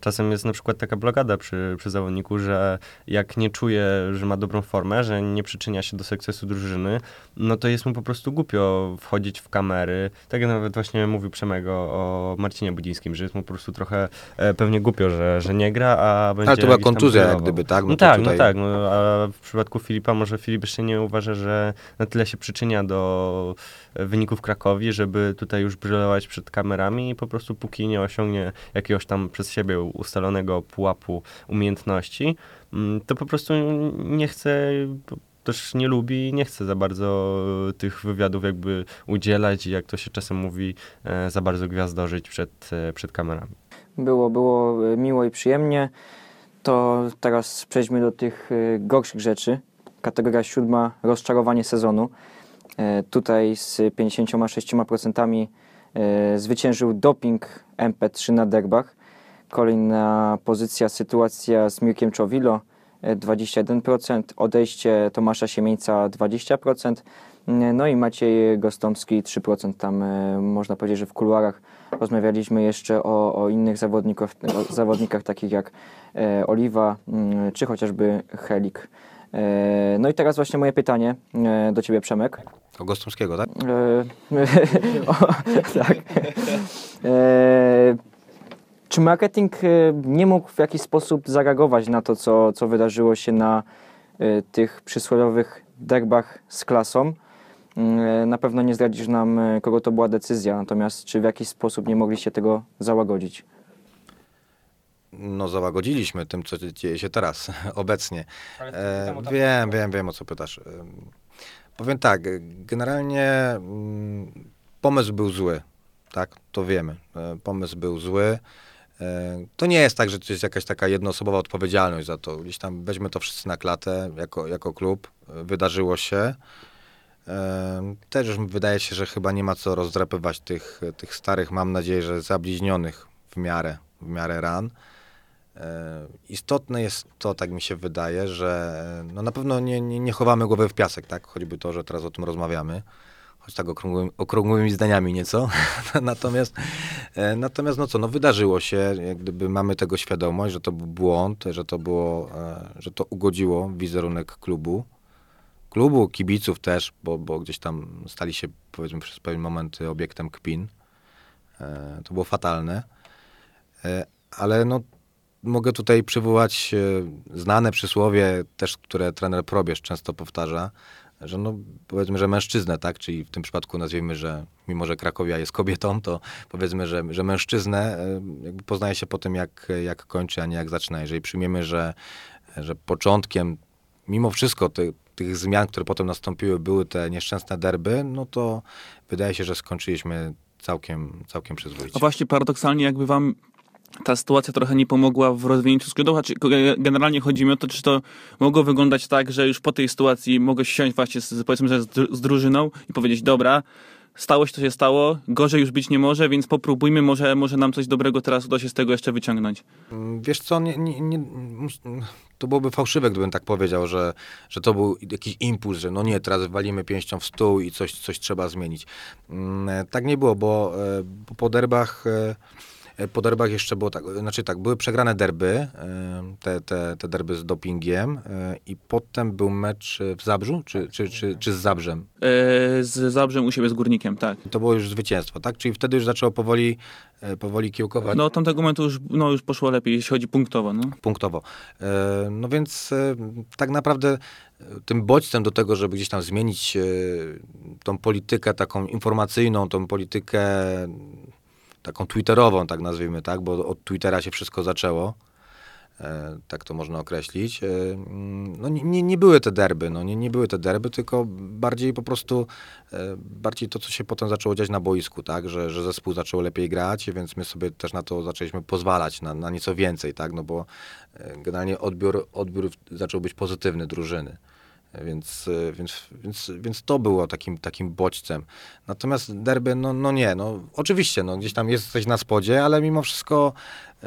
Czasem jest na przykład taka blokada przy, przy zawodniku, że jak nie czuje, że ma dobrą formę, że nie przyczynia się do sukcesu drużyny, no to jest mu po prostu głupio wchodzić w kamery. Tak jak nawet właśnie mówił Przemego o Marcinie Budzińskim, że jest mu po prostu trochę e, pewnie głupio, że, że nie gra, a będzie Ale to była kontuzja jak gdyby, tak? No, to tak, tutaj- no tak, no, a w przypadku Filipa może Filip jeszcze nie uważa, że na tyle się przyczynia do wyników Krakowi, żeby tutaj już brylować przed kamerami i po prostu póki nie osiągnie jakiegoś tam przez siebie ustalonego pułapu umiejętności, mm, to po prostu nie chce, też nie lubi i nie chce za bardzo tych wywiadów jakby udzielać i jak to się czasem mówi, e, za bardzo gwiazdożyć przed, e, przed kamerami. Było, było e, miło i przyjemnie. To teraz przejdźmy do tych gorszych rzeczy. Kategoria siódma, rozczarowanie sezonu. E, Tutaj z 56% e, zwyciężył doping MP3 na derbach. Kolejna pozycja, sytuacja z Mirkiem Czowilo, e, 21%, odejście Tomasza Siemieńca 20%, e, no i Maciej Gostomski 3%. Tam e, można powiedzieć, że w kuluarach rozmawialiśmy jeszcze o, o innych zawodnikach, o zawodnikach takich jak e, Oliwa mm, czy chociażby Helik. E, no i teraz właśnie moje pytanie e, do Ciebie Przemek. O Gostomskiego, tak? E, o, tak. Czy marketing nie mógł w jakiś sposób zareagować na to, co, co wydarzyło się na tych przysłowiowych derbach z klasą? Na pewno nie zdradzisz nam, kogo to była decyzja, natomiast czy w jakiś sposób nie mogliście tego załagodzić? No załagodziliśmy tym, co dzieje się teraz, obecnie. E, wiem, wiem, wiem o co pytasz. E, powiem tak, generalnie mm, pomysł był zły, tak, to wiemy. E, pomysł był zły. E, to nie jest tak, że to jest jakaś taka jednoosobowa odpowiedzialność za to. Gdzieś tam weźmy to wszyscy na klatę jako, jako klub. E, Wydarzyło się. E, Też już wydaje się, że chyba nie ma co rozdrapywać tych, tych starych, mam nadzieję, że zabliźnionych w miarę, w miarę ran. E, Istotne jest to, tak mi się wydaje, że e, no na pewno nie, nie, nie chowamy głowy w piasek, tak? Choćby to, że teraz o tym rozmawiamy, choć tak okrągłymi, okrągłymi zdaniami nieco. natomiast, e, natomiast no co, no wydarzyło się, jak gdyby mamy tego świadomość, że to był błąd, że to było, że to ugodziło wizerunek klubu. Klubu, kibiców też, bo, bo gdzieś tam stali się, powiedzmy, przez pewien moment obiektem kpin. To było fatalne. Ale no, mogę tutaj przywołać e, znane przysłowie, też które trener Probierz często powtarza, że no, powiedzmy, że mężczyznę, tak, czyli w tym przypadku nazwijmy, że mimo, że Krakowia jest kobietą, to powiedzmy, że, że mężczyznę e, jakby poznaje się po tym, jak, jak kończy, a nie jak zaczyna. Jeżeli przyjmiemy, że, że początkiem, mimo wszystko ty, tych zmian, które potem nastąpiły, były te nieszczęsne derby, no to wydaje się, że skończyliśmy całkiem, całkiem przyzwoicie. A właśnie paradoksalnie jakby wam ta sytuacja trochę nie pomogła w rozwinięciu skrzydła, czy generalnie chodzi mi o to, czy to mogło wyglądać tak, że już po tej sytuacji mogłeś siąść właśnie z, powiedzmy, że z, dru- z drużyną i powiedzieć, dobra, stało się to się stało, gorzej już być nie może, więc popróbujmy, może, może nam coś dobrego teraz uda się z tego jeszcze wyciągnąć. Mm, Wiesz co, nie, nie, nie, to byłoby fałszywe, gdybym tak powiedział, że, że to był jakiś impuls, że no nie, teraz walimy pięścią w stół i coś, coś trzeba zmienić. Mm, Tak nie było, bo e, po derbach, e, po derbach jeszcze było tak, znaczy tak, były przegrane derby, e, te, te, te derby z dopingiem e, i potem był mecz w Zabrzu, czy, czy, czy, czy z Zabrzem? E, z Zabrzem u siebie z Górnikiem, tak. To było już zwycięstwo, tak? Czyli wtedy już zaczęło powoli, e, powoli kiełkować. No od tamtego momentu już, no, już poszło lepiej, jeśli chodzi punktowo, no. punktowo. E, No więc e, tak naprawdę e, tym bodźcem do tego, żeby gdzieś tam zmienić e, tą politykę taką informacyjną, tą politykę taką twitterową, tak nazwijmy, tak, bo od Twittera się wszystko zaczęło. E, Tak to można określić. E, No nie, nie, były te derby, no nie, nie były te derby, tylko bardziej po prostu, e, bardziej to, co się potem zaczęło dziać na boisku, tak, że, że zespół zaczął lepiej grać, więc my sobie też na to zaczęliśmy pozwalać, na, na nieco więcej, tak, no bo generalnie odbiór, odbiór zaczął być pozytywny drużyny. Więc, e, więc, więc, więc to było takim, takim bodźcem. Natomiast derby, no, no nie, no oczywiście, no, gdzieś tam jesteś na spodzie, ale mimo wszystko e,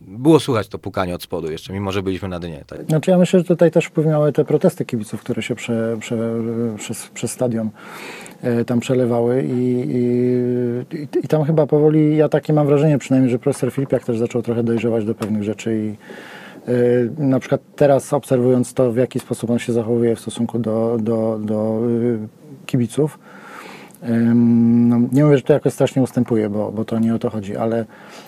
było słychać to pukanie od spodu jeszcze, mimo że byliśmy na dnie. Tak? Znaczy ja myślę, że tutaj też wpływ miały te protesty kibiców, które się prze, prze, przez, przez stadion e, tam przelewały i, i, i, tam chyba powoli, ja takie mam wrażenie przynajmniej, że profesor Filipiak też zaczął trochę dojrzewać do pewnych rzeczy i na przykład teraz obserwując to, w jaki sposób on się zachowuje w stosunku do, do, do e, kibiców, No, nie mówię, że to jakoś strasznie ustępuje, bo, bo to nie o to chodzi, ale,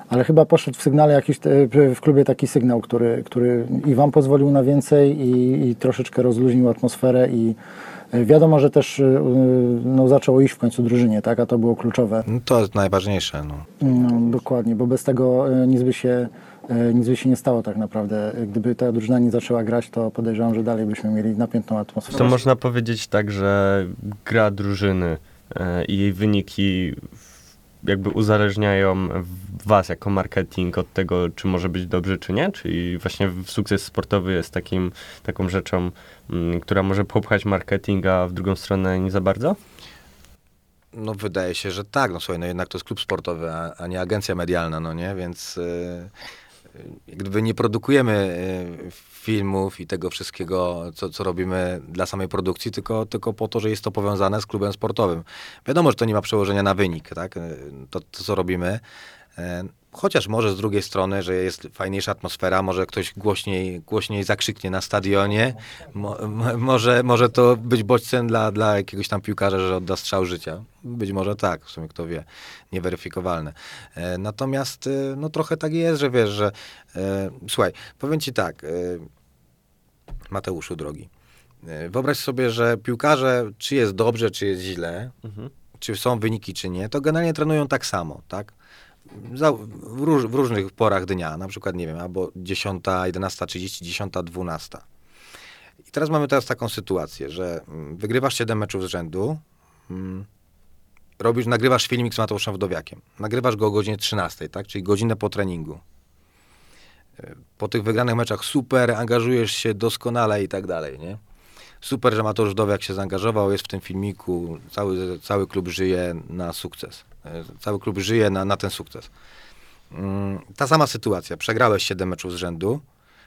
ale chyba poszedł w sygnale jakiś, te- w klubie taki sygnał, który, który i wam pozwolił na więcej i, i troszeczkę rozluźnił atmosferę i y, wiadomo, że też y, no, zaczęło iść w końcu drużynie, tak, a to było kluczowe. No, to jest najważniejsze. No. No, dokładnie, bo bez tego y, nic by się y, nic by się nie stało tak naprawdę. Gdyby ta drużyna nie zaczęła grać, to podejrzewam, że dalej byśmy mieli napiętą atmosferę. To można powiedzieć tak, że gra drużyny e, i jej wyniki jakby uzależniają was jako marketing od tego, czy może być dobrze, czy nie? Czyli właśnie sukces sportowy jest takim, taką rzeczą, mm, która może popchać marketing, a w drugą stronę nie za bardzo? no wydaje się, że tak. No słuchaj, no jednak to jest klub sportowy, a, a nie agencja medialna, no nie? Więc e, jak gdyby nie produkujemy e, filmów i tego wszystkiego, co, co robimy dla samej produkcji, tylko, tylko po to, że jest to powiązane z klubem sportowym. Wiadomo, że to nie ma przełożenia na wynik, tak? E, To, to co robimy. Chociaż może z drugiej strony, że jest fajniejsza atmosfera, może ktoś głośniej, głośniej zakrzyknie na stadionie, mo, mo, może, może to być bodźcem dla, dla jakiegoś tam piłkarza, że odda strzał życia. Być może tak, w sumie kto wie, nieweryfikowalne. E, natomiast e, no trochę tak jest, że wiesz, że e, słuchaj, powiem ci tak, e, Mateuszu drogi, e, wyobraź sobie, że piłkarze, czy jest dobrze, czy jest źle, czy są wyniki, czy nie, to generalnie trenują tak samo, tak? W, róż, w różnych porach dnia, na przykład, nie wiem, albo 10, 11.30, 10, 12. I teraz mamy teraz taką sytuację, że mm, wygrywasz 7 meczów z rzędu, mm, robisz, nagrywasz filmik z Mateuszem Wdowiakiem. Nagrywasz go o godzinie 13, tak? Czyli godzinę po treningu. E, Po tych wygranych meczach super, angażujesz się doskonale i tak dalej, nie? Super, że Mateusz Wdowiak się zaangażował, jest w tym filmiku, cały, cały klub żyje na sukces. E, Cały klub żyje na, na ten sukces. Mm, Ta sama sytuacja. Przegrałeś 7 meczów z rzędu,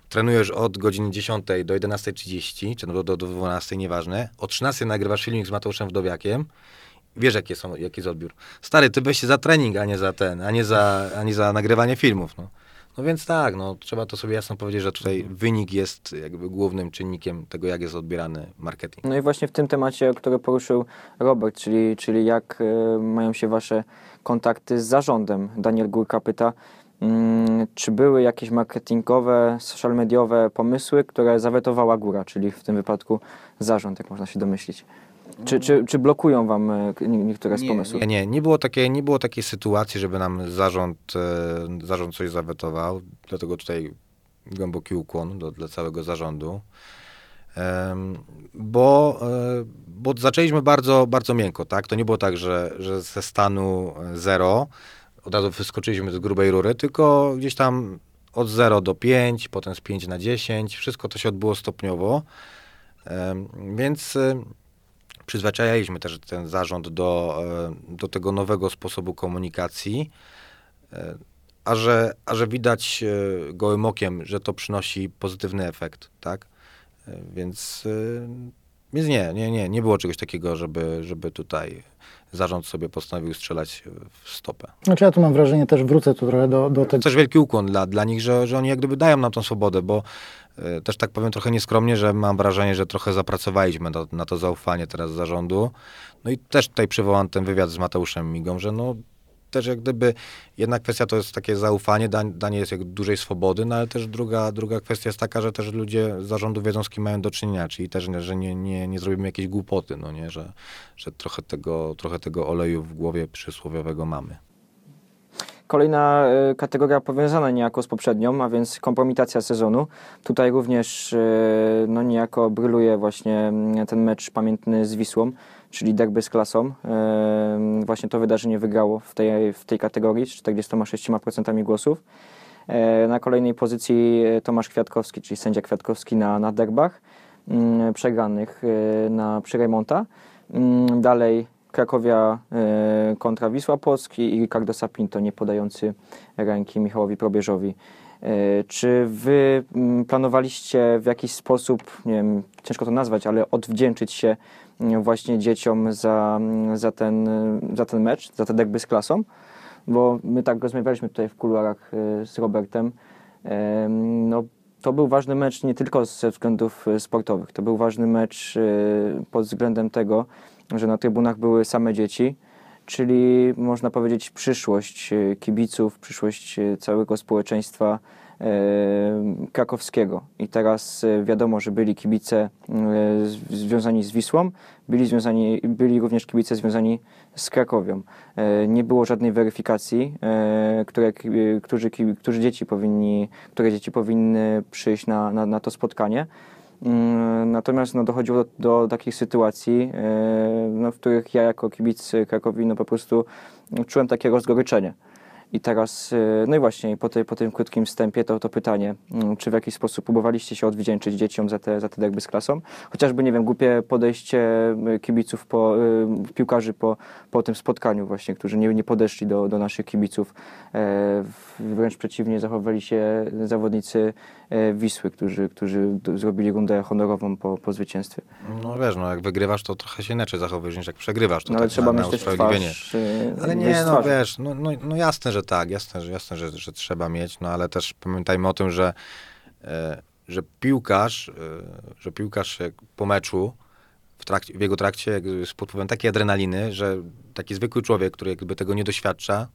trenujesz od godziny 10 do 11.30, czy no do, do, do 12, nieważne. O 13 nagrywasz filmik z Mateuszem Wdowiakiem. Wiesz, jaki jest, jaki jest odbiór. Stary, ty weź się za trening, a nie za ten, a nie za, a nie za nagrywanie filmów. No. No więc tak, no, trzeba to sobie jasno powiedzieć, że tutaj wynik jest jakby głównym czynnikiem tego, jak jest odbierany marketing. No i właśnie w tym temacie, który poruszył Robert, czyli, czyli jak e, mają się wasze kontakty z zarządem. Daniel Górka pyta, mm, czy były jakieś marketingowe, social mediowe pomysły, które zawetowała góra, czyli w tym wypadku zarząd, jak można się domyślić. Czy, czy, czy blokują wam e, nie- niektóre z pomysłów? Nie, nie, nie było takiej, nie było takiej sytuacji, żeby nam zarząd, e, zarząd coś zawetował, dlatego tutaj głęboki ukłon do, dla całego zarządu. Bo, e, bo zaczęliśmy bardzo, bardzo miękko, tak? To nie było tak, że, że ze stanu zero od razu wyskoczyliśmy z grubej rury, tylko gdzieś tam od 0 do 5, potem z 5 na 10, wszystko to się odbyło stopniowo. Więc przyzwyczajaliśmy też ten zarząd do, e, do tego nowego sposobu komunikacji. E, A że, a że widać e, gołym okiem, że to przynosi pozytywny efekt, tak? Więc, więc nie, nie, nie, nie było czegoś takiego, żeby, żeby tutaj zarząd sobie postanowił strzelać w stopę. Znaczy ja tu mam wrażenie, też wrócę tu trochę do, do tego. Też wielki ukłon dla, dla nich, że, że oni jak gdyby dają nam tą swobodę, bo e, też tak powiem trochę nieskromnie, że mam wrażenie, że trochę zapracowaliśmy na, na to zaufanie teraz zarządu. No i też tutaj przywołam ten wywiad z Mateuszem Migą, że no też jak gdyby jedna kwestia to jest takie zaufanie, danie jest jak dużej swobody, no ale też druga, druga kwestia jest taka, że też ludzie z zarządu wiedzą, z kim mają do czynienia, czyli też, że nie, nie, nie zrobimy jakiejś głupoty, no nie, że, że trochę, tego, trochę tego oleju w głowie przysłowiowego mamy. Kolejna e, kategoria powiązana niejako z poprzednią, a więc kompromitacja sezonu. Tutaj również e, no, niejako bryluje właśnie mm, ten mecz pamiętny z Wisłą, czyli derby z klasą. Właśnie to wydarzenie wygrało w tej, w tej kategorii z 46% głosów. E, Na kolejnej pozycji e, Tomasz Kwiatkowski, czyli sędzia Kwiatkowski na, na derbach mm, przegranych e, na przy Remonta. Mm, Dalej Krakowia kontra Wisła Polski i Ricardo Sapinto, nie podający ręki Michałowi Probierzowi. Czy wy mm, planowaliście w jakiś sposób, nie wiem, ciężko to nazwać, ale odwdzięczyć się właśnie dzieciom za, za, ten, za ten mecz, za te derby z klasą? Bo my tak rozmawialiśmy tutaj w kuluarach e, z Robertem. E, No, to był ważny mecz nie tylko ze względów e, sportowych. To był ważny mecz pod względem tego, że na trybunach były same dzieci, czyli można powiedzieć przyszłość kibiców, przyszłość całego społeczeństwa krakowskiego. I teraz e, wiadomo, że byli kibice e, związani z Wisłą, byli, związani, byli również kibice związani z Krakowią. E, Nie było żadnej weryfikacji, e, które, którzy, którzy dzieci powinni, które dzieci powinny przyjść na, na, na to spotkanie. Mm, Natomiast no, dochodziło do, do takich sytuacji, e, no, w których ja jako kibic Krakowi no, po prostu czułem takie rozgoryczenie. I teraz, e, no i właśnie po, po tym krótkim wstępie to, to pytanie, mm, czy w jakiś sposób próbowaliście się odwdzięczyć dzieciom za te, za te derby z klasą? Chociażby, nie wiem, głupie podejście e, kibiców, po, e, piłkarzy po, po tym spotkaniu właśnie, którzy nie, nie podeszli do, do naszych kibiców. E, Wręcz przeciwnie, zachowali się zawodnicy Wisły, którzy, którzy zrobili rundę honorową po, po zwycięstwie. No wiesz, no jak wygrywasz, to trochę się inaczej zachowujesz niż jak przegrywasz. To No, ale tak trzeba na, mieć na też twarz. e, Ale nie, no wiesz, no, no, no jasne, że tak, jasne, że, jasne że, że trzeba mieć, no ale też pamiętajmy o tym, że, e, że piłkarz, e, że piłkarz po meczu, w, trakcie, w jego trakcie jakby jest pod wpływem takiej adrenaliny, że taki zwykły człowiek, który jakby tego nie doświadcza,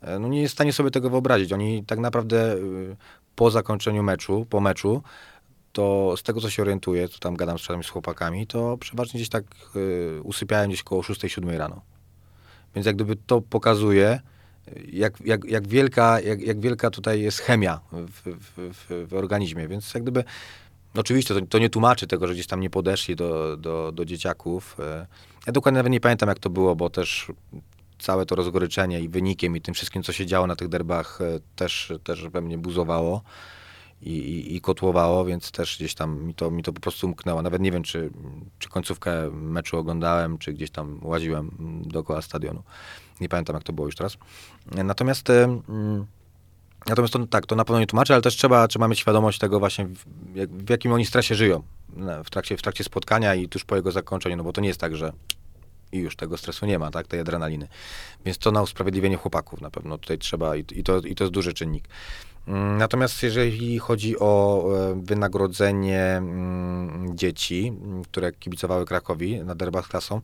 e, no nie jest w stanie sobie tego wyobrazić. Oni tak naprawdę e, po zakończeniu meczu, po meczu, to z tego, co się orientuję, to tam gadam z chłopakami, to przeważnie gdzieś tak y, usypiałem gdzieś koło 6-7 rano. Więc jak gdyby to pokazuje, jak, jak, jak, wielka, jak, jak wielka tutaj jest chemia w, w, w, w organizmie. Więc jak gdyby, no oczywiście to, to nie tłumaczy tego, że gdzieś tam nie podeszli do, do, do dzieciaków. E, Ja dokładnie nawet nie pamiętam, jak to było, bo też całe to rozgoryczenie i wynikiem i tym wszystkim, co się działo na tych derbach, e, też, też we mnie buzowało i, i, i kotłowało, więc też gdzieś tam mi to, mi to po prostu umknęło. Nawet nie wiem, czy, czy końcówkę meczu oglądałem, czy gdzieś tam łaziłem mm, dookoła stadionu. Nie pamiętam, jak to było już teraz. Natomiast, e, mm, natomiast to, tak, to na pewno nie tłumaczy, ale też trzeba, trzeba mieć świadomość tego właśnie, w, w jakim oni stresie żyją w trakcie, w trakcie spotkania i tuż po jego zakończeniu, no bo to nie jest tak, że i już tego stresu nie ma, tak, tej adrenaliny. Więc to na usprawiedliwienie chłopaków na pewno tutaj trzeba i, i, to, i to jest duży czynnik. Mm, Natomiast jeżeli chodzi o e, wynagrodzenie mm, dzieci, mm, które kibicowały Krakowi na derbach z klasą,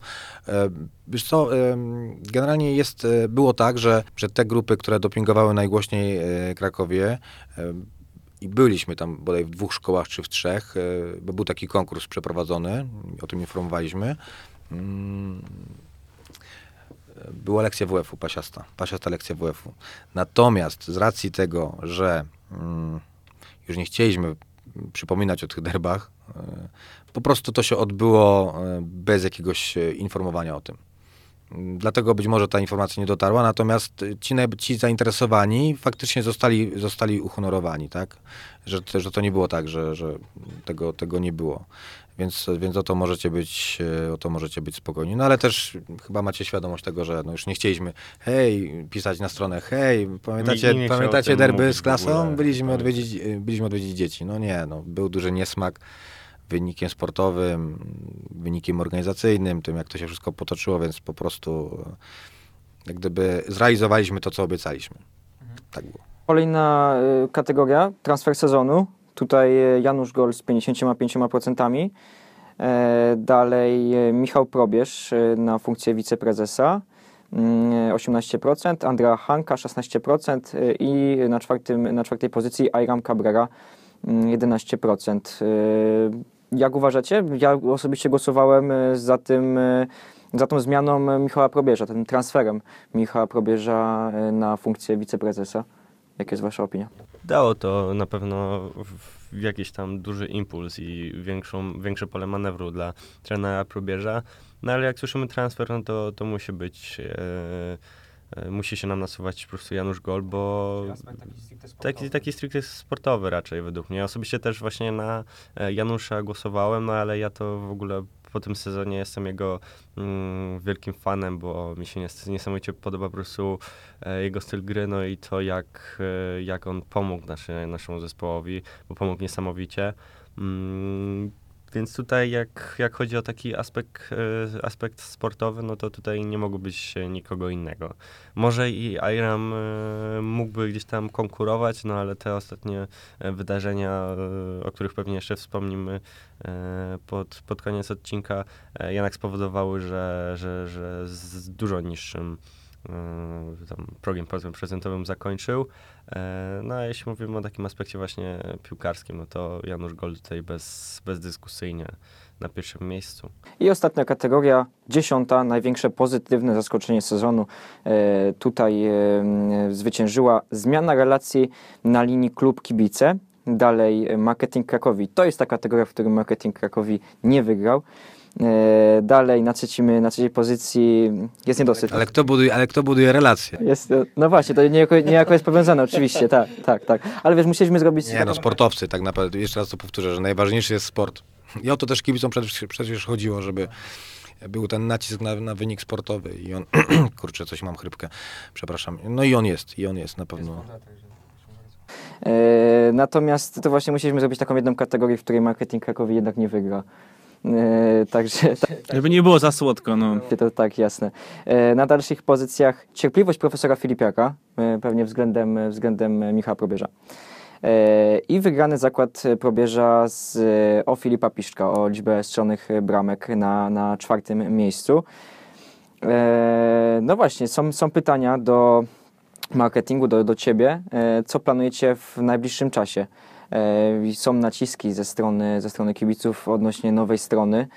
e, wiesz co, e, generalnie jest, było tak, że, że te grupy, które dopingowały najgłośniej Krakowie, i byliśmy tam bodaj w dwóch szkołach czy w trzech, bo był taki konkurs przeprowadzony, o tym informowaliśmy. Mm, była lekcja WF-u, pasiasta, pasiasta lekcja WF-u. Natomiast z racji tego, że mm, już nie chcieliśmy przypominać o tych derbach. E, Po prostu to się odbyło e, bez jakiegoś e, informowania o tym. Dlatego być może ta informacja nie dotarła, natomiast ci, ci zainteresowani faktycznie zostali, zostali uhonorowani, tak? Że, że to nie było tak, że, że tego, tego nie było. Więc, więc o to możecie być, e, o to możecie być spokojni. No ale też chyba macie świadomość tego, że no już nie chcieliśmy hej, pisać na stronę, hej, pamiętacie, nie o pamiętacie derby z klasą? Byliśmy odwiedzić, e, byliśmy odwiedzić dzieci. No nie, no, był duży niesmak wynikiem sportowym, wynikiem organizacyjnym, tym jak to się wszystko potoczyło, więc po prostu e, jak gdyby zrealizowaliśmy to, co obiecaliśmy. Tak było. Kolejna kategoria, transfer sezonu. Tutaj y, Janusz Gol z 55%. E, Dalej y, Michał Probierz na funkcję wiceprezesa. mm, 18%, Andrea Hanka 16% y, i na, czwartym, na czwartej pozycji Ayram Cabrera mm, 11%. Y, Jak uważacie? Ja osobiście głosowałem za tym, za tą zmianą Michała Probierza, tym transferem Michała Probierza na funkcję wiceprezesa. Jaka jest wasza opinia? Dało to na pewno jakiś tam duży impuls i większą, większe pole manewru dla trenera Probierza. No ale jak słyszymy transfer, no to, to musi być, e, e, musi się nam nasuwać po prostu Janusz Gol, bo taki, taki stricte sportowy raczej według mnie. Osobiście też właśnie na e, Janusza głosowałem, no ale ja to w ogóle po tym sezonie jestem jego mm, wielkim fanem, bo mi się nies- niesamowicie podoba po prostu e, jego styl gry, no i to jak, e, jak on pomógł naszy, naszemu zespołowi, bo pomógł niesamowicie. Mm, więc tutaj jak, jak chodzi o taki aspekt, e, aspekt sportowy, no to tutaj nie mogło być nikogo innego. Może i Iram e, mógłby gdzieś tam konkurować, no ale te ostatnie e, wydarzenia, o których pewnie jeszcze wspomnimy pod, pod koniec odcinka, jednak spowodowały, że, że, że z dużo niższym tam progiem powiedzmy procentowym zakończył. E, No a jeśli mówimy o takim aspekcie właśnie piłkarskim, no to Janusz Gol tutaj bez, bezdyskusyjnie na pierwszym miejscu. I ostatnia kategoria, dziesiąta, największe pozytywne zaskoczenie sezonu. E, tutaj e, zwyciężyła zmiana relacji na linii klub-kibice. Dalej e, marketing Krakowi. To jest ta kategoria, w której marketing Krakowi nie wygrał. E, dalej na, trzecim, na trzeciej pozycji jest niedosyt. Ale kto buduje, ale kto buduje relacje? Jest, e, no właśnie, to niejako, niejako jest powiązane, oczywiście, tak, tak, tak. Ale wiesz, musieliśmy zrobić... Nie, no sportowcy tak naprawdę, jeszcze raz to powtórzę, że najważniejszy jest sport. I o to też kibicom przecież, przecież chodziło, żeby był ten nacisk na, na wynik sportowy i on, kurczę, coś mam chrypkę, przepraszam. No i on jest, i on jest na pewno. E, natomiast to właśnie musieliśmy zrobić taką jedną kategorię, w której marketing Krakowi jednak nie wygra. E, także Żeby nie było za słodko, no. to tak jasne. E, na dalszych pozycjach cierpliwość profesora Filipiaka, e, pewnie względem, względem Michała Probierza. I wygrany zakład Probierza z, o Filipa Piszczka, o liczbę strzelonych bramek na, na czwartym miejscu. No właśnie, są, są pytania do marketingu, do, do ciebie. Co planujecie w najbliższym czasie? E, są naciski ze strony, ze strony kibiców odnośnie nowej strony.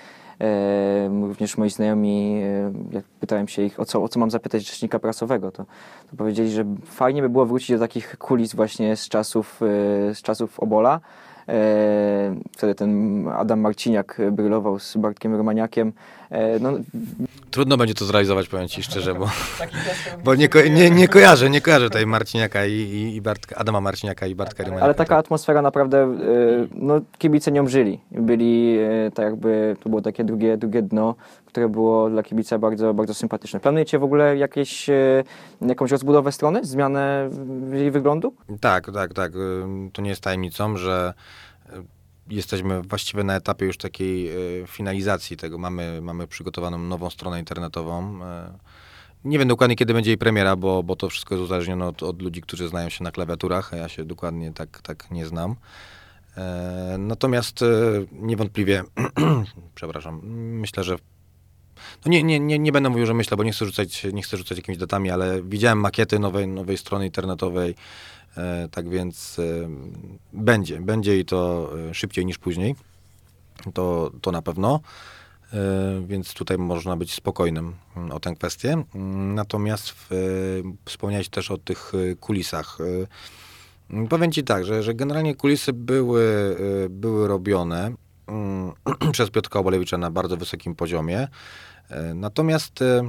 E, również moi znajomi, e, jak pytałem się ich, o co, o co mam zapytać rzecznika prasowego, to, to powiedzieli, że fajnie by było wrócić do takich kulis właśnie z czasów, z czasów Obola. E, wtedy ten Adam Marciniak brylował z Bartkiem Romaniakiem. E, no, Trudno będzie to zrealizować, powiem ci szczerze, bo, bo nie, ko- nie, nie kojarzę, nie kojarzę tutaj Marciniaka i, i, i Bartka, Adama Marciniaka i Bartka Rymaniaka. Ale taka atmosfera naprawdę, e, no kibice nią żyli. Byli tak jakby, to było takie drugie, drugie dno, które było dla kibica bardzo, bardzo sympatyczne. Planujecie w ogóle jakieś, e, jakąś rozbudowę strony, zmianę jej wyglądu? Tak, tak, tak. To nie jest tajemnicą, że y, jesteśmy właściwie na etapie już takiej y, finalizacji tego. Mamy, mamy przygotowaną nową stronę internetową. Nie wiem dokładnie, kiedy będzie jej premiera, bo, bo to wszystko jest uzależnione od, od ludzi, którzy znają się na klawiaturach, a ja się dokładnie tak, tak nie znam. E, Natomiast e, niewątpliwie, przepraszam, myślę, że no nie, nie, nie, nie będę mówił, że myślę, bo nie chcę rzucać, nie chcę rzucać jakimiś datami, ale widziałem makiety nowej, nowej strony internetowej, e, tak więc e, będzie, będzie i to e, szybciej niż później. To, to na pewno. E, Więc tutaj można być spokojnym mm, o tę kwestię. Mm, Natomiast w, e, wspomniałeś też o tych e, kulisach. Mm, Powiem ci tak, że, że generalnie kulisy były, były robione przez Piotrka Obolewicza na bardzo wysokim poziomie. E, Natomiast y,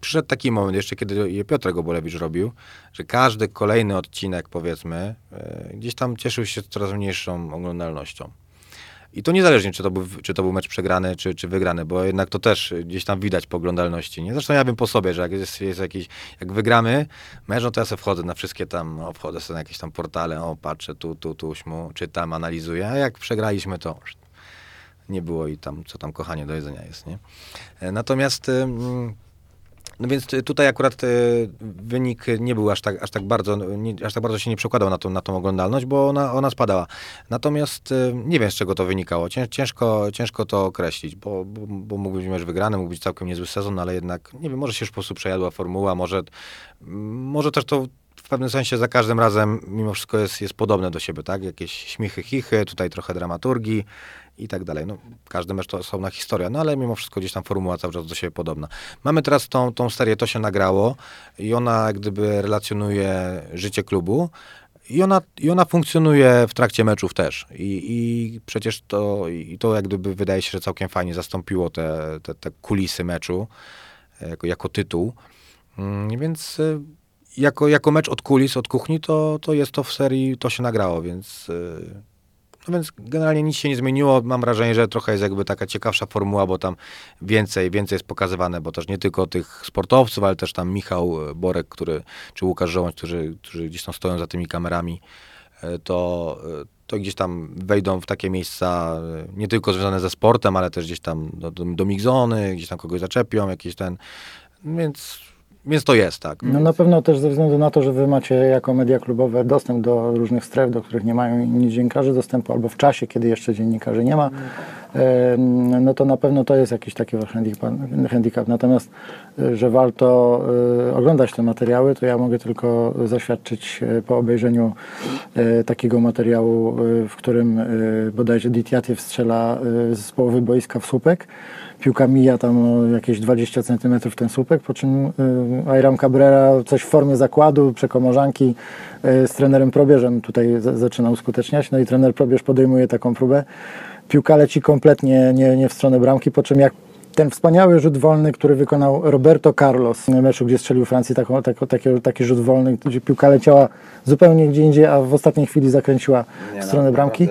przyszedł taki moment, jeszcze kiedy je Piotrek Obolewicz robił, że każdy kolejny odcinek, powiedzmy, e, gdzieś tam cieszył się coraz mniejszą oglądalnością. I to niezależnie, czy to był, czy to był mecz przegrany, czy, czy wygrany, bo jednak to też gdzieś tam widać po oglądalności. Nie? Zresztą ja wiem po sobie, że jak jest, jest jakiś, jak wygramy mecz, no to ja sobie wchodzę na wszystkie tam, o, wchodzę sobie na jakieś tam portale, o, patrzę tu, tu, tu, śmu, czytam, analizuję, a jak przegraliśmy, to nie było i tam, co tam kochanie do jedzenia jest, nie? E, Natomiast ym, no więc y, tutaj akurat y, wynik nie był aż tak, aż tak bardzo, nie, aż tak bardzo się nie przekładał na tą, na tą oglądalność, bo ona, ona spadała. Natomiast y, nie wiem, z czego to wynikało. Cię- Ciężko, ciężko to określić, bo, bo, bo mógł być mecz wygrany, mógł być całkiem niezły sezon, ale jednak, nie wiem, może się już po prostu przejadła formuła, może, może też to pewnym sensie za każdym razem mimo wszystko jest, jest podobne do siebie, tak? Jakieś śmichy, chichy, tutaj trochę dramaturgii i tak dalej. No, każdy mecz to osobna historia, no ale mimo wszystko gdzieś tam formuła cały czas do siebie podobna. Mamy teraz tą, tą serię, to się nagrało i ona jak gdyby relacjonuje życie klubu i ona, i ona funkcjonuje w trakcie meczów też. I, i przecież to, i to jak gdyby wydaje się, że całkiem fajnie zastąpiło te, te, te kulisy meczu e, jako, jako tytuł. Mm, Więc y, jako, jako mecz od kulis, od kuchni, to, to jest to w serii, to się nagrało, więc... y, No więc generalnie nic się nie zmieniło. Mam wrażenie, że trochę jest jakby taka ciekawsza formuła, bo tam więcej, więcej jest pokazywane, bo też nie tylko tych sportowców, ale też tam Michał Borek, który, czy Łukasz Żołądź, którzy, którzy gdzieś tam stoją za tymi kamerami, e, to, e, to gdzieś tam wejdą w takie miejsca nie tylko związane ze sportem, ale też gdzieś tam do, do, do migzony, gdzieś tam kogoś zaczepią, jakiś ten, więc, więc to jest, tak. No na pewno też ze względu na to, że wy macie jako media klubowe dostęp do różnych stref, do których nie mają inni dziennikarze dostępu, albo w czasie, kiedy jeszcze dziennikarzy nie ma, no to na pewno to jest jakiś taki wasz handicap. Natomiast, y, że warto y, oglądać te materiały, to ja mogę tylko zaświadczyć y, po obejrzeniu takiego materiału, w którym bodajże Ditiatiew strzela z połowy boiska w słupek. Piłka mija tam o jakieś 20 cm ten słupek, po czym y, Ayram Cabrera coś w formie zakładu, przekomorzanki y, z trenerem Probierzem tutaj zaczyna uskuteczniać. No i trener Probierz podejmuje taką próbę. Piłka leci kompletnie nie, nie w stronę bramki, po czym jak ten wspaniały rzut wolny, który wykonał Roberto Carlos w meczu, gdzie strzelił Francji taką, tako, taki, taki rzut wolny, gdzie piłka leciała zupełnie gdzie indziej, a w ostatniej chwili zakręciła w stronę bramki.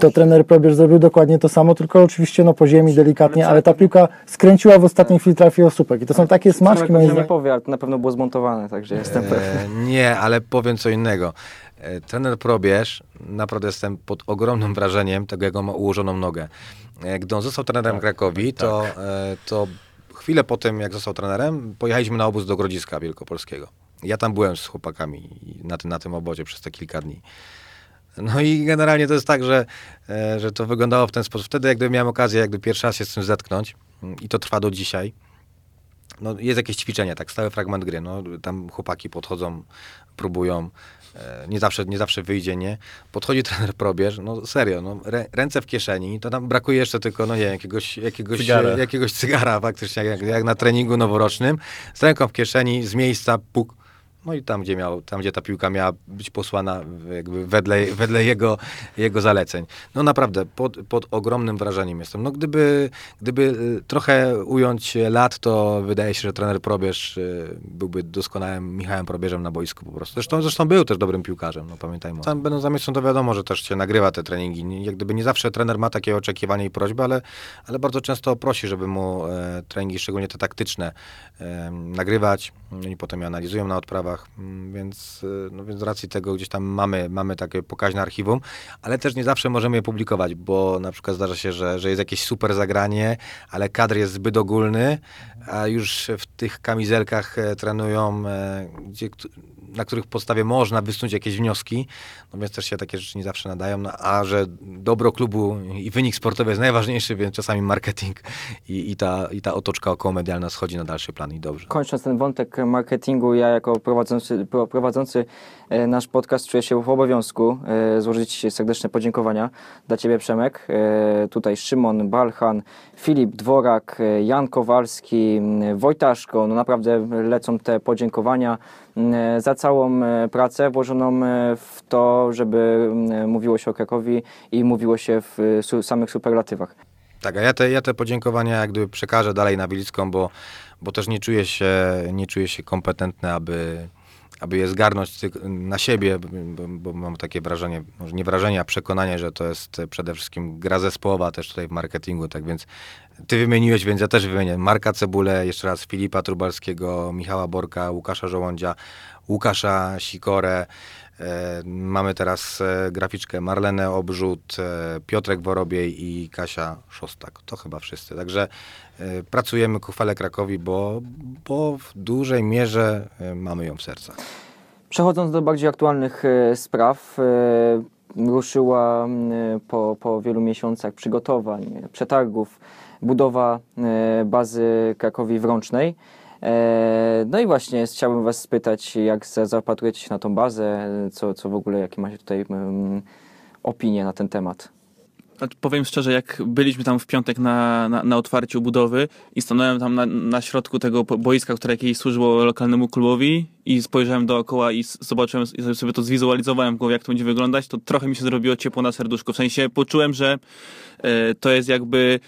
To trener Probierz zrobił dokładnie to samo, tylko oczywiście no, po ziemi delikatnie, ale ta piłka skręciła w ostatniej chwili, trafiła w słupek. I to są takie smaczki, nie zdaniem. powie, ale to na pewno było zmontowane, także jestem pewny. E, nie, ale powiem co innego. E, trener Probierz, naprawdę jestem pod ogromnym wrażeniem tego, jak on ma ułożoną nogę. E, Gdy on został trenerem Krakowi, to, e, to chwilę po tym, jak został trenerem, pojechaliśmy na obóz do Grodziska Wielkopolskiego. Ja tam byłem z chłopakami na tym, na tym obozie przez te kilka dni. No i generalnie to jest tak, że, że to wyglądało w ten sposób. Wtedy jakby miałem okazję jakby pierwszy raz się z tym zetknąć mm, i to trwa do dzisiaj. No, jest jakieś ćwiczenie, tak, stały fragment gry. No, tam chłopaki podchodzą, próbują. E, nie, zawsze, nie zawsze wyjdzie, nie? Podchodzi trener probierz, no serio, no, rę, ręce w kieszeni, to tam brakuje jeszcze tylko, no nie jakiegoś, jakiegoś, Cygara. jakiegoś cygara faktycznie, jak, jak na treningu noworocznym. Z ręką w kieszeni, z miejsca, puk. No i tam, gdzie miał, tam, gdzie ta piłka miała być posłana jakby wedle, wedle jego, jego zaleceń. No naprawdę, pod, pod ogromnym wrażeniem jestem. No gdyby, gdyby y, trochę ująć lat, to wydaje się, że trener Probierz y, byłby doskonałym Michałem Probierzem na boisku po prostu. Zresztą, zresztą był też dobrym piłkarzem, no pamiętajmy. Sam będąc za to wiadomo, że też się nagrywa te treningi. Jak gdyby nie zawsze trener ma takie oczekiwania i prośby, ale, ale bardzo często prosi, żeby mu e, treningi, szczególnie te taktyczne, e, nagrywać. Oni potem je analizują na odprawach, mm, więc, e, no, więc z racji tego gdzieś tam mamy, mamy takie pokaźne archiwum, ale też nie zawsze możemy je publikować, bo na przykład zdarza się, że, że jest jakieś super zagranie, ale kadr jest zbyt ogólny, a już w tych kamizelkach e, trenują, e, gdzie, na których podstawie można wysnuć jakieś wnioski, no więc też się takie rzeczy nie zawsze nadają, no, a że dobro klubu i wynik sportowy jest najważniejszy, więc czasami marketing i, i, ta, i ta otoczka około medialna schodzi na dalszy plan i dobrze. Kończąc ten wątek marketingu, ja jako prowadzący prowadzący, pro- prowadzący e, nasz podcast czuję się w obowiązku e, złożyć serdeczne podziękowania dla Ciebie Przemek. E, Tutaj Szymon Balchan, Filip Dworak, Jan Kowalski, Wojtaszko. No naprawdę lecą te podziękowania za całą pracę włożoną w to, żeby mówiło się o Krakowi i mówiło się w samych superlatywach. Tak, a ja te, ja te podziękowania jak gdyby przekażę dalej na Wilicką, bo, bo też nie czuję się, nie czuję się kompetentny, aby, aby je zgarnąć na siebie, bo, bo mam takie wrażenie, może nie wrażenie, a przekonanie, że to jest przede wszystkim gra zespołowa też tutaj w marketingu, tak więc ty wymieniłeś, więc ja też wymienię. Marka Cebulę, jeszcze raz Filipa Trubalskiego, Michała Borka, Łukasza Żołądzia, Łukasza Sikorę, Mamy teraz e, graficzkę Marlenę Obrzut, e, Piotrek Worobiej i Kasia Szostak. To chyba wszyscy. Także e, pracujemy ku chwale Krakowi, bo, bo w dużej mierze e, mamy ją w sercach. Przechodząc do bardziej aktualnych e, spraw, e, ruszyła po, po wielu miesiącach przygotowań, e, przetargów, budowa e, bazy Krakowi Wrącznej. E, No i właśnie chciałbym Was spytać, jak za- zapatrujecie się na tą bazę, co, co w ogóle, jakie macie tutaj mm, opinie na ten temat? Powiem szczerze, jak byliśmy tam w piątek na, na, na otwarciu budowy i stanąłem tam na, na środku tego boiska, które kiedyś służyło lokalnemu klubowi i spojrzałem dookoła i zobaczyłem, i sobie to zwizualizowałem w głowie, jak to będzie wyglądać, to trochę mi się zrobiło ciepło na serduszku. W sensie poczułem, że e, to jest jakby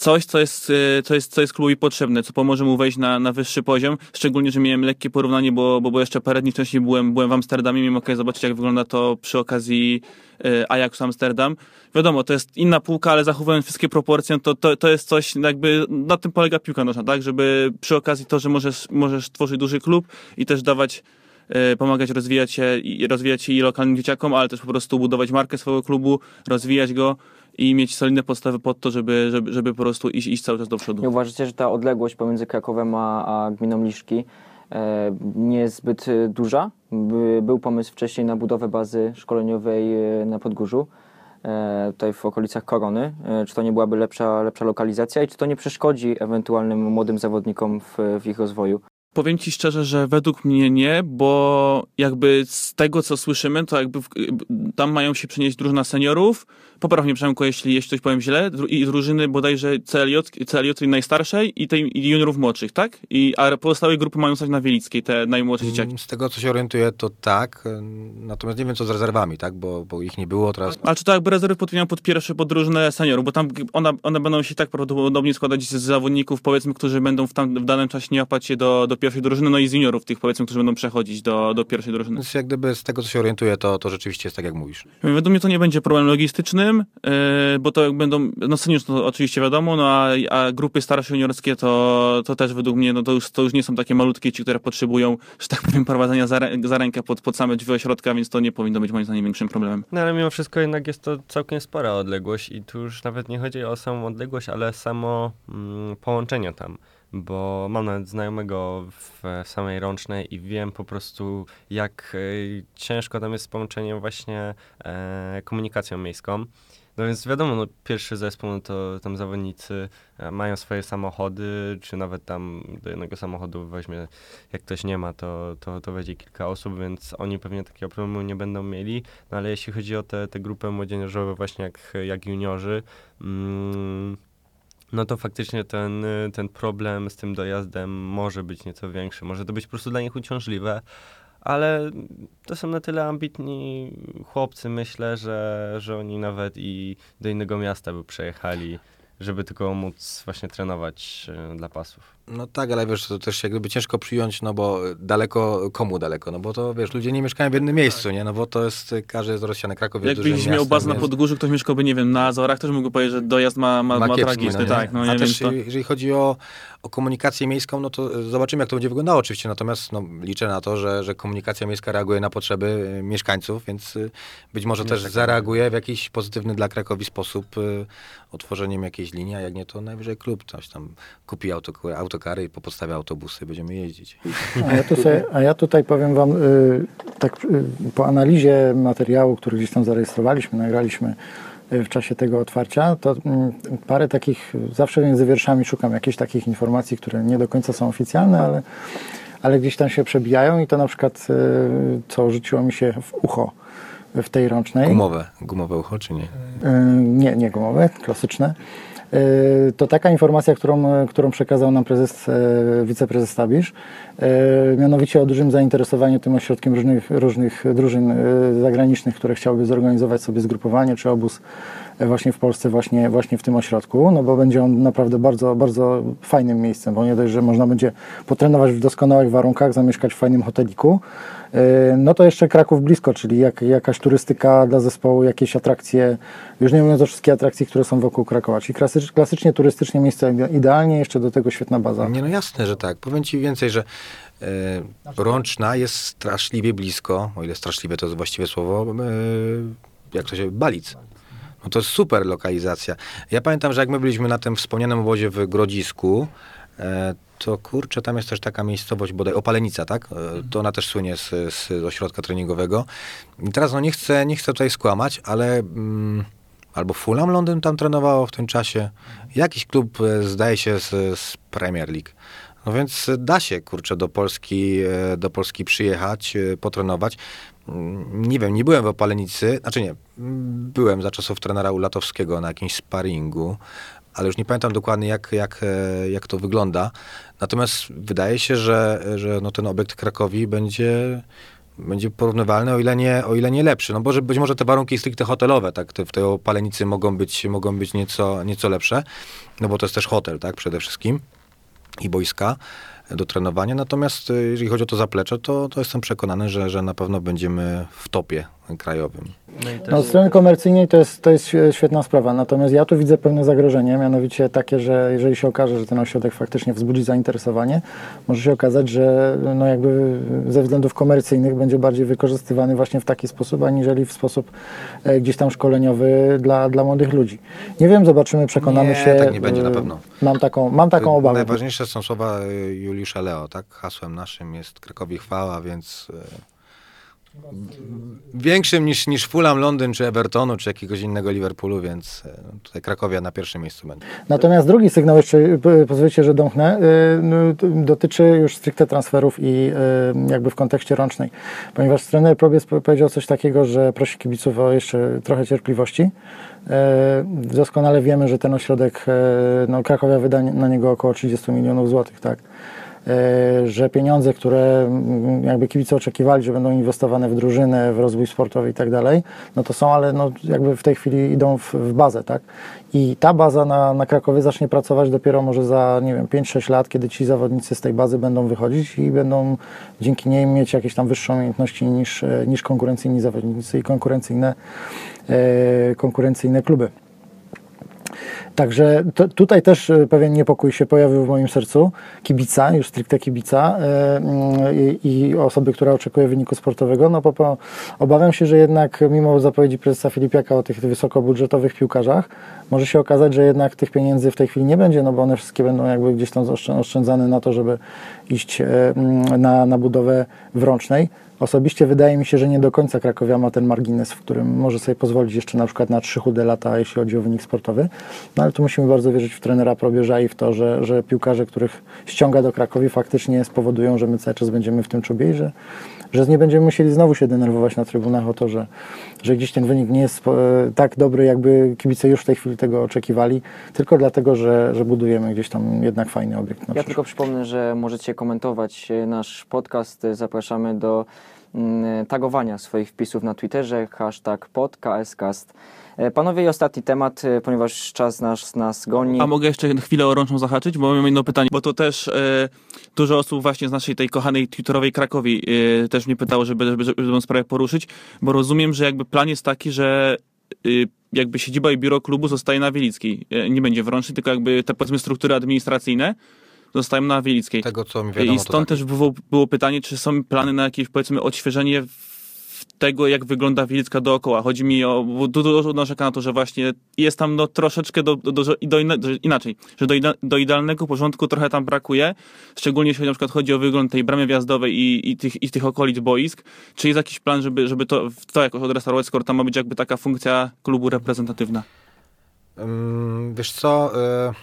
coś, co jest, co jest, co jest klubowi potrzebne, co pomoże mu wejść na, na wyższy poziom. Szczególnie, że miałem lekkie porównanie, bo, bo, bo jeszcze parę dni wcześniej byłem, byłem w Amsterdamie, miałem okazję zobaczyć, jak wygląda to przy okazji e, Ajax Amsterdam. Wiadomo, to jest inna półka, ale zachowując wszystkie proporcje, to, to, to jest coś, jakby na tym polega piłka nożna, tak? Żeby przy okazji to, że możesz, możesz tworzyć duży klub i też dawać e, pomagać rozwijać się rozwijać się i lokalnym dzieciakom, ale też po prostu budować markę swojego klubu, rozwijać go i mieć solidne podstawy pod to, żeby, żeby, żeby po prostu iść, iść cały czas do przodu. Nie uważacie, że ta odległość pomiędzy Krakowem a, a gminą Liszki e, nie jest zbyt e, duża? By, był pomysł wcześniej na budowę bazy szkoleniowej e, na Podgórzu, e, tutaj w okolicach Korony. E, czy to nie byłaby lepsza, lepsza lokalizacja i czy to nie przeszkodzi ewentualnym młodym zawodnikom w, w ich rozwoju? Powiem ci szczerze, że według mnie nie, bo jakby z tego, co słyszymy, to jakby w, tam mają się przenieść drużyna seniorów, poprawnie Przemku, jeśli, jeśli coś powiem źle, dru- i drużyny bodajże CLJ, CLJ tej najstarszej i tej i juniorów młodszych, tak? I, a pozostałe grupy mają stać na Wielickiej, te najmłodsze dzieciaki. Z tego, co się orientuję, to tak. Natomiast nie wiem, co z rezerwami, tak? Bo, bo ich nie było teraz. Ale czy to jakby rezerwy podmienią pod pierwsze, pod drużynę seniorów, bo tam one, one będą się tak prawdopodobnie składać z zawodników, powiedzmy, którzy będą w, tam, w danym czasie nie łapać się do, do pierwszej drużyny, no i z juniorów tych, powiedzmy, którzy będą przechodzić do, do pierwszej drużyny. Więc jak gdyby z tego, co się orientuję, to, to rzeczywiście jest tak, jak mówisz. Według mnie to nie będzie problem logistycznym, yy, bo to będą, no senior to oczywiście wiadomo, no a, a grupy starsze juniorskie to, to też według mnie, no to już, to już nie są takie malutkie ci, które potrzebują, że tak powiem, prowadzenia za, za rękę pod, pod same drzwi ośrodka, więc to nie powinno być moim zdaniem większym problemem. No ale mimo wszystko jednak jest to całkiem spora odległość i tu już nawet nie chodzi o samą odległość, ale samo mm, połączenie tam. Bo mam nawet znajomego w samej Rącznej i wiem po prostu jak e, ciężko tam jest z połączeniem właśnie e, komunikacją miejską. No więc wiadomo, no, pierwszy zespół, no to tam zawodnicy e, mają swoje samochody, czy nawet tam do jednego samochodu weźmie, jak ktoś nie ma, to, to, to wejdzie kilka osób, więc oni pewnie takiego problemu nie będą mieli. No ale jeśli chodzi o te, te grupy młodzieżowe, właśnie jak, jak juniorzy, mm, no to faktycznie ten, y, ten problem z tym dojazdem może być nieco większy. Może to być po prostu dla nich uciążliwe, ale to są na tyle ambitni chłopcy, myślę, że, że oni nawet i do innego miasta by przejechali, żeby tylko móc właśnie trenować y, dla pasów. No tak, ale wiesz, to też jak gdyby ciężko przyjąć, no bo daleko, komu daleko? No bo to, wiesz, ludzie nie mieszkają w jednym miejscu, nie? No bo to jest, każdy jest rozsiany. Kraków jest Jakbyś miał bazę na Podgórzu, ktoś mieszkałby, nie wiem, na Azorach, też mógłby powiedzieć, że dojazd ma, ma, ma, kiepski, tragiczny, nie? tak. No, A nie wiem, też to... jeżeli chodzi o, o komunikację miejską, no to zobaczymy, jak to będzie wyglądało oczywiście, natomiast no, liczę na to, że, że komunikacja miejska reaguje na potrzeby e, mieszkańców, więc e, być może też zareaguje w jakiś pozytywny dla Krakowi sposób e, otworzeniem jakiejś linii, a jak nie, to najwyżej klub coś tam kupi auto, autokary i popodstawia autobusy, będziemy jeździć. A ja tutaj, a ja tutaj powiem Wam, y, tak y, po analizie materiału, który gdzieś tam zarejestrowaliśmy, nagraliśmy y, w czasie tego otwarcia, to mm, parę takich, zawsze między wierszami szukam jakichś takich informacji, które nie do końca są oficjalne, ale, ale gdzieś tam się przebijają i to na przykład, e, co rzuciło mi się w ucho w tej rącznej. Gumowe, gumowe ucho, czy nie? Nie, nie gumowe, klasyczne. E, To taka informacja, którą, którą przekazał nam prezes, e, wiceprezes Stabisz, e, mianowicie o dużym zainteresowaniu tym ośrodkiem różnych, różnych drużyn e, zagranicznych, które chciałyby zorganizować sobie zgrupowanie czy obóz e, właśnie w Polsce, właśnie, właśnie w tym ośrodku, no bo będzie on naprawdę bardzo, bardzo fajnym miejscem, bo nie dość, że można będzie potrenować w doskonałych warunkach, zamieszkać w fajnym hoteliku, e, no to jeszcze Kraków blisko, czyli jak, jakaś turystyka dla zespołu, jakieś atrakcje, już nie mówiąc o wszystkich atrakcji, które są wokół Krakowa, czyli klasycz, klasycznie turystycznie miejsce idealnie, jeszcze do tego świetna baza. Nie, no jasne, że tak. Powiem ci więcej, że e, Rączna jest straszliwie blisko, o ile straszliwe to jest właściwe słowo, e, jak to się, Balic. No to super lokalizacja. Ja pamiętam, że jak my byliśmy na tym wspomnianym obozie w Grodzisku, e, to kurczę, tam jest też taka miejscowość, bodaj Opalenica, tak? E, To ona też słynie z, z ośrodka treningowego. I teraz no nie chcę, nie chcę tutaj skłamać, ale mm, albo Fulham Londyn tam trenowało w tym czasie. Jakiś klub, e, zdaje się, z, z Premier League. No więc da się, kurczę, do Polski, do Polski przyjechać, potrenować. Mm, Nie wiem, nie byłem w Opalenicy, znaczy nie, byłem za czasów trenera Ulatowskiego na jakimś sparingu, ale już nie pamiętam dokładnie, jak, jak, e, jak to wygląda. Natomiast wydaje się, że, że no ten obiekt Krakowi będzie, będzie porównywalny, o ile, nie, o ile nie lepszy. No bo być może te warunki stricte hotelowe, tak, te, w tej Opalenicy mogą być, mogą być nieco, nieco lepsze, no bo to jest też hotel, tak, przede wszystkim i boiska do trenowania. Natomiast e, jeżeli chodzi o to zaplecze, to, to jestem przekonany, że, że na pewno będziemy w topie krajowym. No, od strony komercyjnej to jest, to jest świe- świetna sprawa, natomiast ja tu widzę pewne zagrożenie, mianowicie takie, że jeżeli się okaże, że ten ośrodek faktycznie wzbudzi zainteresowanie, może się okazać, że no jakby ze względów komercyjnych będzie bardziej wykorzystywany właśnie w taki sposób, aniżeli w sposób e, gdzieś tam szkoleniowy dla, dla młodych ludzi. Nie wiem, zobaczymy, przekonamy Nie, się. tak nie będzie na e, pewno. Mam taką, mam taką obawę. Najważniejsze są słowa y, Juliusza Leo, tak? Hasłem naszym jest Krakowi chwała, więc y, większym niż, niż Fulham, Londyn, czy Evertonu, czy jakiegoś innego Liverpoolu, więc y, tutaj Krakowia na pierwszym miejscu będzie. Natomiast drugi sygnał, jeszcze p- pozwolicie, że domknę, no, dotyczy już stricte transferów i jakby w kontekście rącznej. Ponieważ trener Probiec po- powiedział coś takiego, że prosi kibiców o jeszcze trochę cierpliwości. Doskonale wiemy, że ten ośrodek, no Krakowia wyda na niego około 30 milionów złotych, tak? E, że pieniądze, które mm, jakby kibice oczekiwali, że będą inwestowane w drużynę, w rozwój sportowy i tak dalej, no to są, ale no jakby w tej chwili idą w, w bazę, tak? I ta baza na, na Krakowie zacznie pracować dopiero może za, nie wiem, 5-6 lat, kiedy ci zawodnicy z tej bazy będą wychodzić i będą dzięki niej mieć jakieś tam wyższe umiejętności niż, e, niż konkurencyjni zawodnicy i konkurencyjne, e, konkurencyjne kluby. Także to, tutaj też e, pewien niepokój się pojawił w moim sercu. Kibica, już stricte kibica e, mm, i, i osoby, która oczekuje wyniku sportowego. No po, po, obawiam się, że jednak mimo zapowiedzi prezesa Filipiaka o tych wysokobudżetowych piłkarzach, może się okazać, że jednak tych pieniędzy w tej chwili nie będzie, no bo one wszystkie będą jakby gdzieś tam oszczę- oszczędzane na to, żeby iść e, mm, na, na budowę wrącznej. Osobiście wydaje mi się, że nie do końca Krakowia ma ten margines, w którym może sobie pozwolić jeszcze na przykład na trzy chude lata, jeśli chodzi o wynik sportowy. No ale tu musimy bardzo wierzyć w trenera Probierza i w to, że, że piłkarze, których ściąga do Krakowi faktycznie spowodują, że my cały czas będziemy w tym czubie i że, że nie będziemy musieli znowu się denerwować na trybunach o to, że, że gdzieś ten wynik nie jest e, tak dobry, jakby kibice już w tej chwili tego oczekiwali, tylko dlatego, że, że budujemy gdzieś tam jednak fajny obiekt. Na Ja tylko przypomnę, że możecie komentować e, nasz podcast. Zapraszamy do mm, tagowania swoich wpisów na Twitterze, hashtag podcastcast. E, Panowie, i ostatni temat, e, ponieważ czas nas, nas goni. A mogę jeszcze chwilę o rączną zahaczyć, bo mam jedno pytanie, bo to też e, dużo osób właśnie z naszej tej kochanej twitterowej Krakowi e, też mnie pytało, żeby, żeby, żeby tę sprawę poruszyć, bo rozumiem, że jakby plan jest taki, że e, jakby siedziba i biuro klubu zostaje na Wielickiej. E, nie będzie w Rącznej, tylko jakby te powiedzmy struktury administracyjne zostają na Wielickiej. Tego, co mi wiadomo, I stąd tak. też było, było pytanie, czy są plany na jakieś powiedzmy odświeżenie w- tego, jak wygląda Wilicka dookoła. Chodzi mi o, dużo narzeka na to, że właśnie jest tam no, troszeczkę do, do, do, do, inaczej, że do, do idealnego porządku trochę tam brakuje, szczególnie jeśli na przykład chodzi o wygląd tej bramy wjazdowej i, i, tych, i tych okolic boisk. Czy jest jakiś plan, żeby, żeby to, to jakoś odrestaurować, skoro tam ma być jakby taka funkcja klubu reprezentatywna? Ym, Wiesz co, y,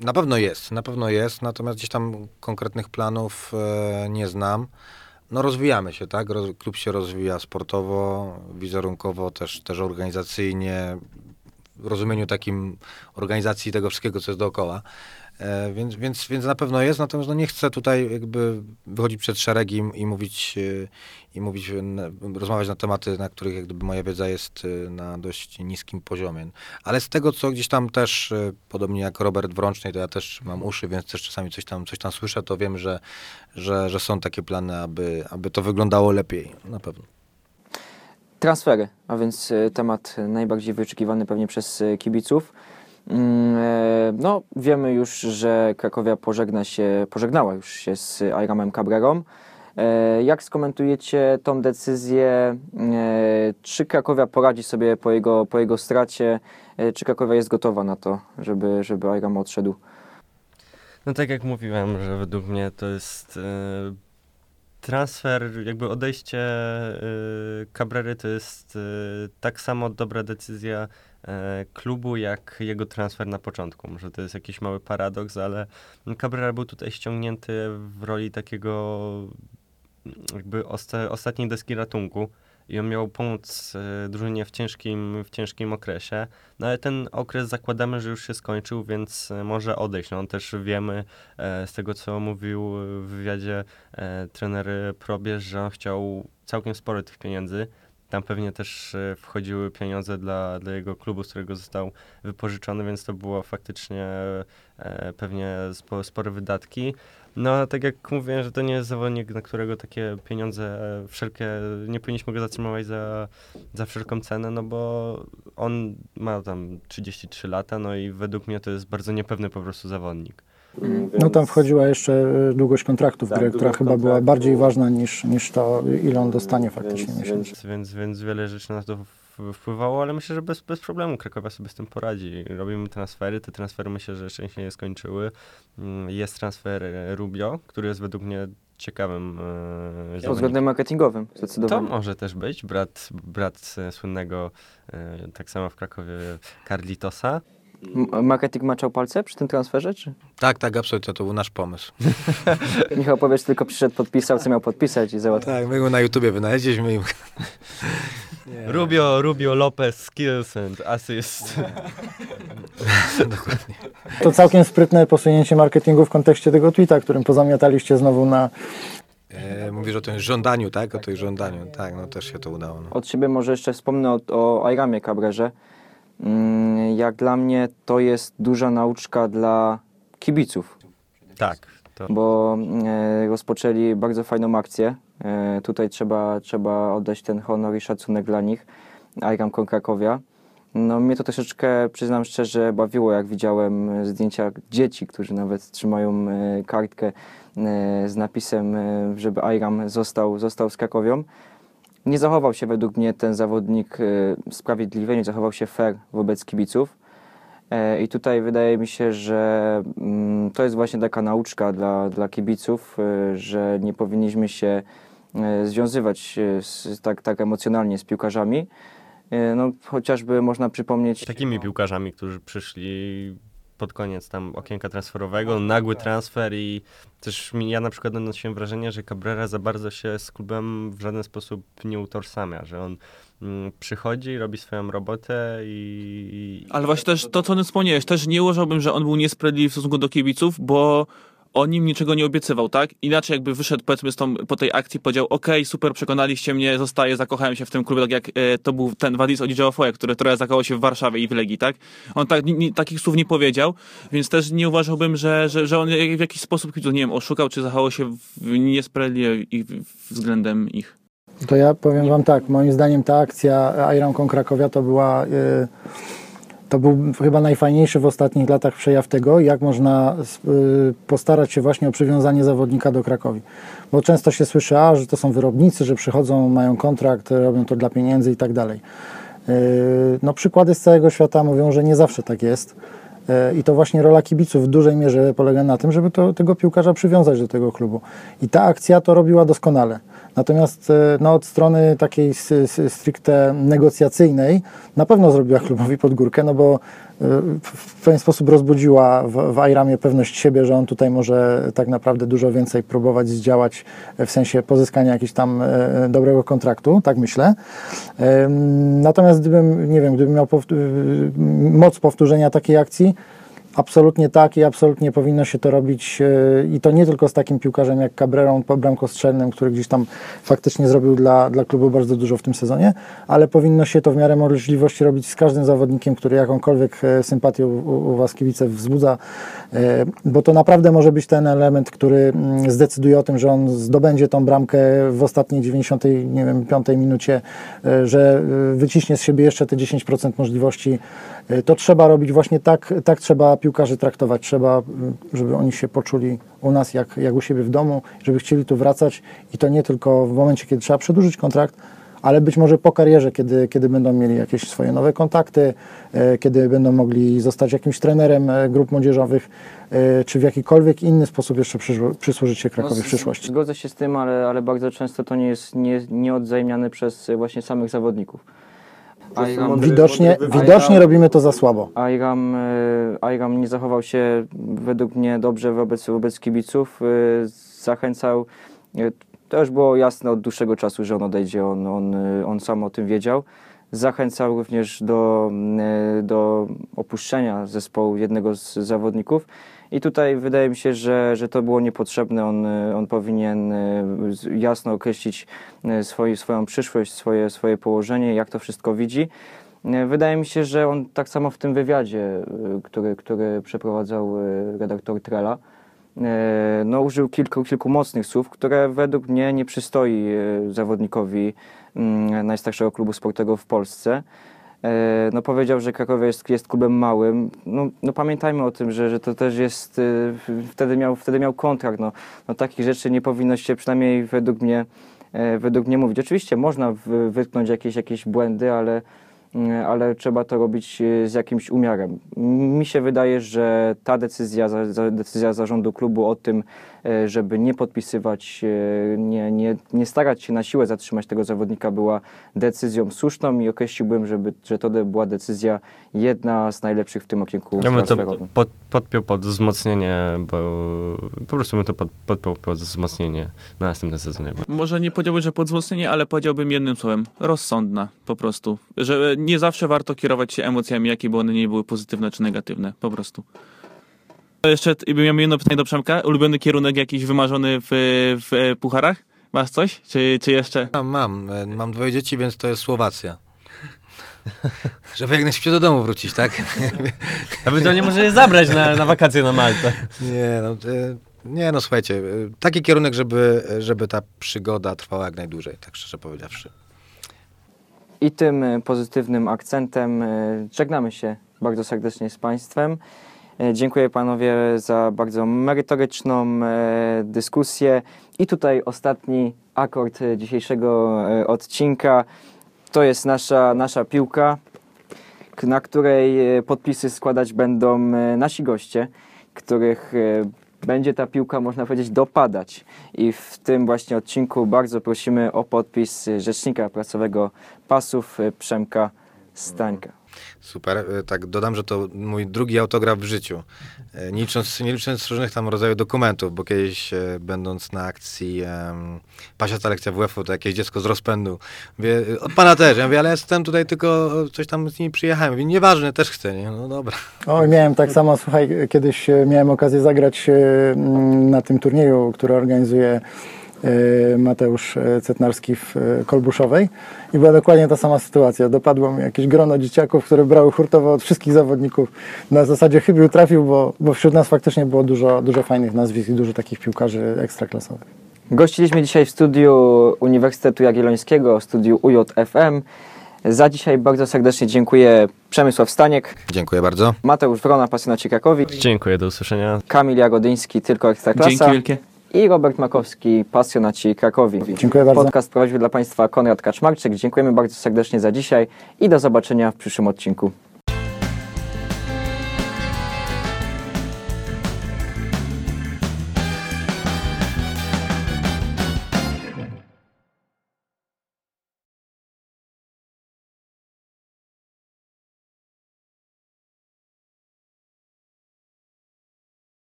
Na pewno jest, na pewno jest, natomiast gdzieś tam konkretnych planów e, nie znam. No rozwijamy się, tak? Roz, klub się rozwija sportowo, wizerunkowo, też, też organizacyjnie, w rozumieniu takim organizacji tego wszystkiego, co jest dookoła. E, więc, więc, więc na pewno jest, natomiast no nie chcę tutaj jakby wychodzić przed szeregi i, i mówić, e, i mówić, n- rozmawiać na tematy, na których jak gdyby moja wiedza jest e, na dość niskim poziomie. Ale z tego, co gdzieś tam też, e, podobnie jak Robert Wrącznej, to ja też mam uszy, więc też czasami coś tam, coś tam słyszę, to wiem, że, że, że są takie plany, aby, aby to wyglądało lepiej, na pewno. Transfery, a więc e, temat najbardziej wyczekiwany pewnie przez e, kibiców. Mm, e, No, wiemy już, że Krakowia pożegna się, pożegnała już się z Airamem Cabrerą. E, Jak skomentujecie tą decyzję? E, Czy Krakowia poradzi sobie po jego, po jego stracie? Czy Krakowia jest gotowa na to, żeby, żeby odszedł? No tak jak mówiłem, że według mnie to jest transfer, jakby odejście Cabrery to jest tak samo dobra decyzja klubu, jak jego transfer na początku. Może to jest jakiś mały paradoks, ale Cabrera był tutaj ściągnięty w roli takiego jakby osta ostatniej deski ratunku i on miał pomóc e, drużynie w ciężkim, w ciężkim okresie. No ale ten okres zakładamy, że już się skończył, więc e, może odejść. No, też wiemy e, z tego, co mówił w wywiadzie e, trener Probierz, że on chciał całkiem sporo tych pieniędzy. Tam pewnie też e, wchodziły pieniądze dla, dla jego klubu, z którego został wypożyczony, więc to było faktycznie e, pewnie spo, spore wydatki. No, a tak jak mówiłem, że to nie jest zawodnik, na którego takie pieniądze e, wszelkie, nie powinniśmy go zatrzymywać za, za wszelką cenę, no bo on ma tam 33 lata, no i według mnie to jest bardzo niepewny po prostu zawodnik. No tam wchodziła jeszcze e, długość kontraktu w grę, która chyba była bardziej ważna niż, niż to, ile on dostanie faktycznie miesięcznie. Więc, więc wiele rzeczy na to wpływało, ale myślę, że bez, bez problemu Krakowia sobie z tym poradzi. Robimy transfery, te transfery myślę, że jeszcze się nie skończyły. Mm, Jest transfer e, Rubio, który jest według mnie ciekawym e, Pod względem marketingowym, To zdecydowanie. może też być, brat, brat e, słynnego, e, tak samo w Krakowie, Carlitosa. Marketing maczał palce przy tym transferze? Czy? Tak, tak, absolutnie, to był nasz pomysł. Michał powiesz, tylko przyszedł, podpisał, co miał podpisać i załatwił. Tak, my go na YouTubie wynaleźliśmy i... Rubio, Rubio Lopez, skills and assist. Dokładnie. To całkiem sprytne posunięcie marketingu w kontekście tego tweeta, którym pozamiataliście znowu na, E, mówisz o tym żądaniu, tak? O tym żądaniu. Tak, no też się to udało. No. Od siebie może jeszcze wspomnę o, o Airamie Cabrerze. Mm, Jak dla mnie to jest duża nauczka dla kibiców, tak, to bo e, rozpoczęli bardzo fajną akcję. E, tutaj trzeba, trzeba oddać ten honor i szacunek dla nich. Airam Krakowia. No mnie to troszeczkę, przyznam szczerze, bawiło, jak widziałem zdjęcia dzieci, którzy nawet trzymają e, kartkę z napisem, żeby Airam został, został z Krakowią. Nie zachował się według mnie ten zawodnik e, sprawiedliwie, nie zachował się fair wobec kibiców. E, I tutaj wydaje mi się, że mm, to jest właśnie taka nauczka dla, dla kibiców, e, że nie powinniśmy się związywać z, tak, tak emocjonalnie z piłkarzami. No, chociażby można przypomnieć takimi piłkarzami, którzy przyszli pod koniec tam okienka transferowego, nagły transfer i też mi, ja na przykład odnosiłem wrażenie, że Cabrera za bardzo się z klubem w żaden sposób nie utożsamia, że on mm, przychodzi, robi swoją robotę i... Ale właśnie też to, co on wspomniałeś, też nie uważałbym, że on był niesprawiedliwy w stosunku do kibiców, bo on im niczego nie obiecywał, tak? Inaczej jakby wyszedł powiedzmy z tą, po tej akcji powiedział, okej, super, przekonaliście mnie, zostaję, zakochałem się w tym klubie, tak jak e, to był ten Wadis Odziałofoje, który trochę zakochał się w Warszawie i w Legii, tak? On tak, ni, takich słów nie powiedział, więc też nie uważałbym, że, że, że on w jakiś sposób nie wiem, oszukał, czy zachował się niesprawiedliwie względem ich. To ja powiem Wam tak, moim zdaniem ta akcja Iron Con Krakowia to była, y, to był chyba najfajniejszy w ostatnich latach przejaw tego, jak można y, postarać się właśnie o przywiązanie zawodnika do Krakowi. Bo często się słyszy, a, że to są wyrobnicy, że przychodzą, mają kontrakt, robią to dla pieniędzy i tak dalej. Y, No przykłady z całego świata mówią, że nie zawsze tak jest. I to właśnie rola kibiców w dużej mierze polega na tym, żeby to, tego piłkarza przywiązać do tego klubu. I ta akcja to robiła doskonale. Natomiast e, no, od strony takiej stricte negocjacyjnej na pewno zrobiła klubowi pod górkę, no bo w, pewien sposób rozbudziła w, w pewność siebie, że on tutaj może tak naprawdę dużo więcej próbować zdziałać w sensie pozyskania jakiegoś tam e, dobrego kontraktu, tak myślę. Natomiast gdybym, nie wiem, gdybym miał y, moc powtórzenia takiej akcji, Absolutnie tak i absolutnie powinno się to robić e, i to nie tylko z takim piłkarzem jak Cabrerą, bramkostrzelnym, który gdzieś tam faktycznie zrobił dla, dla klubu bardzo dużo w tym sezonie, ale powinno się to w miarę możliwości robić z każdym zawodnikiem, który jakąkolwiek e, sympatię u, u Was kibice wzbudza, e, bo to naprawdę może być ten element, który mm, zdecyduje o tym, że on zdobędzie tą bramkę w ostatniej 90, nie wiem, 5 minucie, że wyciśnie z siebie jeszcze te 10% możliwości. To trzeba robić właśnie tak, tak trzeba piłkarzy traktować. Trzeba, żeby oni się poczuli u nas jak, jak u siebie w domu, żeby chcieli tu wracać i to nie tylko w momencie, kiedy trzeba przedłużyć kontrakt, ale być może po karierze, kiedy, kiedy będą mieli jakieś swoje nowe kontakty, e, kiedy będą mogli zostać jakimś trenerem e, grup młodzieżowych, e, czy w jakikolwiek inny sposób jeszcze przysłużyć się Krakowie w z- przyszłości. Zgodzę się z tym, ale, ale bardzo często to nie jest nie, nieodzajmiane przez właśnie samych zawodników. Widocznie, widocznie robimy to za słabo. Ayram, e, Ayram nie zachował się według mnie dobrze wobec, wobec kibiców. e, Zachęcał, e, to już było jasne od dłuższego czasu, że on odejdzie, on, on, on sam o tym wiedział. Zachęcał również do, do opuszczenia zespołu jednego z zawodników. I tutaj wydaje mi się, że, że to było niepotrzebne. On, on powinien e, jasno określić e, swoi, swoją przyszłość, swoje, swoje położenie, jak to wszystko widzi. E, Wydaje mi się, że on tak samo w tym wywiadzie, który, który przeprowadzał redaktor Trela, no, użył kilku, kilku mocnych słów, które według mnie nie przystoi zawodnikowi mm, najstarszego klubu sportowego w Polsce. E, No powiedział, że Krakowie jest, jest klubem małym. No, no pamiętajmy o tym, że, że to też jest, e, wtedy miał, wtedy miał kontrakt. No, no takich rzeczy nie powinno się przynajmniej według mnie, e, według mnie mówić. Oczywiście można wytknąć jakieś, jakieś błędy, ale, ale trzeba to robić z jakimś umiarem. Mi się wydaje, że ta decyzja, decyzja zarządu klubu o tym, żeby nie podpisywać, e, nie, nie, nie starać się na siłę zatrzymać tego zawodnika była decyzją słuszną i określiłbym, żeby, że to była decyzja jedna z najlepszych w tym okienku Ja bym to pod, podpiął pod wzmocnienie, bo po prostu bym to pod, podpiął pod wzmocnienie na następne sezonie. Może nie powiedziałbym, że pod wzmocnienie, ale powiedziałbym jednym słowem. Rozsądna, po prostu. Że nie zawsze warto kierować się emocjami, jakie by one nie były pozytywne czy negatywne, po prostu. To Jeszcze miałem jedno pytanie do Przemka. Ulubiony kierunek jakiś wymarzony w, w e, pucharach? Masz coś? Czy, czy jeszcze? Mam, mam. E, Mam dwoje dzieci, więc to jest Słowacja. Żeby jak najszybciej do domu wrócić, tak? Ewentualnie może je zabrać na, na wakacje na Maltę. Nie, no, e, nie, no słuchajcie, taki kierunek, żeby, żeby ta przygoda trwała jak najdłużej, tak szczerze powiedziawszy. I tym pozytywnym akcentem żegnamy się bardzo serdecznie z Państwem. E, Dziękuję Panowie za bardzo merytoryczną e, dyskusję. I tutaj ostatni akord e, dzisiejszego odcinka. To jest nasza, nasza piłka, na której podpisy składać będą nasi goście, których będzie ta piłka, można powiedzieć, dopadać. I w tym właśnie odcinku bardzo prosimy o podpis rzecznika prasowego pasów Przemka Stańka. Super. E, Tak, dodam, że to mój drugi autograf w życiu. E, Nie licząc, nie licząc różnych tam rodzajów dokumentów, bo kiedyś e, będąc na akcji um, pasiasta lekcja WF-u, to jakieś dziecko z rozpędu. Mówię, od pana też. Ja mówię, ale jestem tutaj tylko coś tam z nimi przyjechałem. Mówię, nieważne, też chcę, nie? No dobra. Oj, miałem tak samo, słuchaj, kiedyś miałem okazję zagrać na tym turnieju, który organizuje Mateusz e, Cetnarski w e, Kolbuszowej i była dokładnie ta sama sytuacja. Dopadło mi jakieś grono dzieciaków, które brały hurtowo od wszystkich zawodników. Na zasadzie chybił, trafił, bo, bo wśród nas faktycznie było dużo, dużo fajnych nazwisk i dużo takich piłkarzy ekstraklasowych. Gościliśmy dzisiaj w studiu Uniwersytetu Jagiellońskiego, w studiu UJFM. Za dzisiaj bardzo serdecznie dziękuję Przemysław Staniek, Dziękuję bardzo. Mateusz Wrona, pasjonaci Krakowi, Dziękuję, do usłyszenia. Kamil Jagodyński, tylko Dzięki Ekstraklasa wielkie. I Robert Makowski, pasjonaci Krakowi. Dziękuję bardzo. Podcast prowadził dla Państwa Konrad Kaczmarczyk. Dziękujemy bardzo serdecznie za dzisiaj i do zobaczenia w przyszłym odcinku.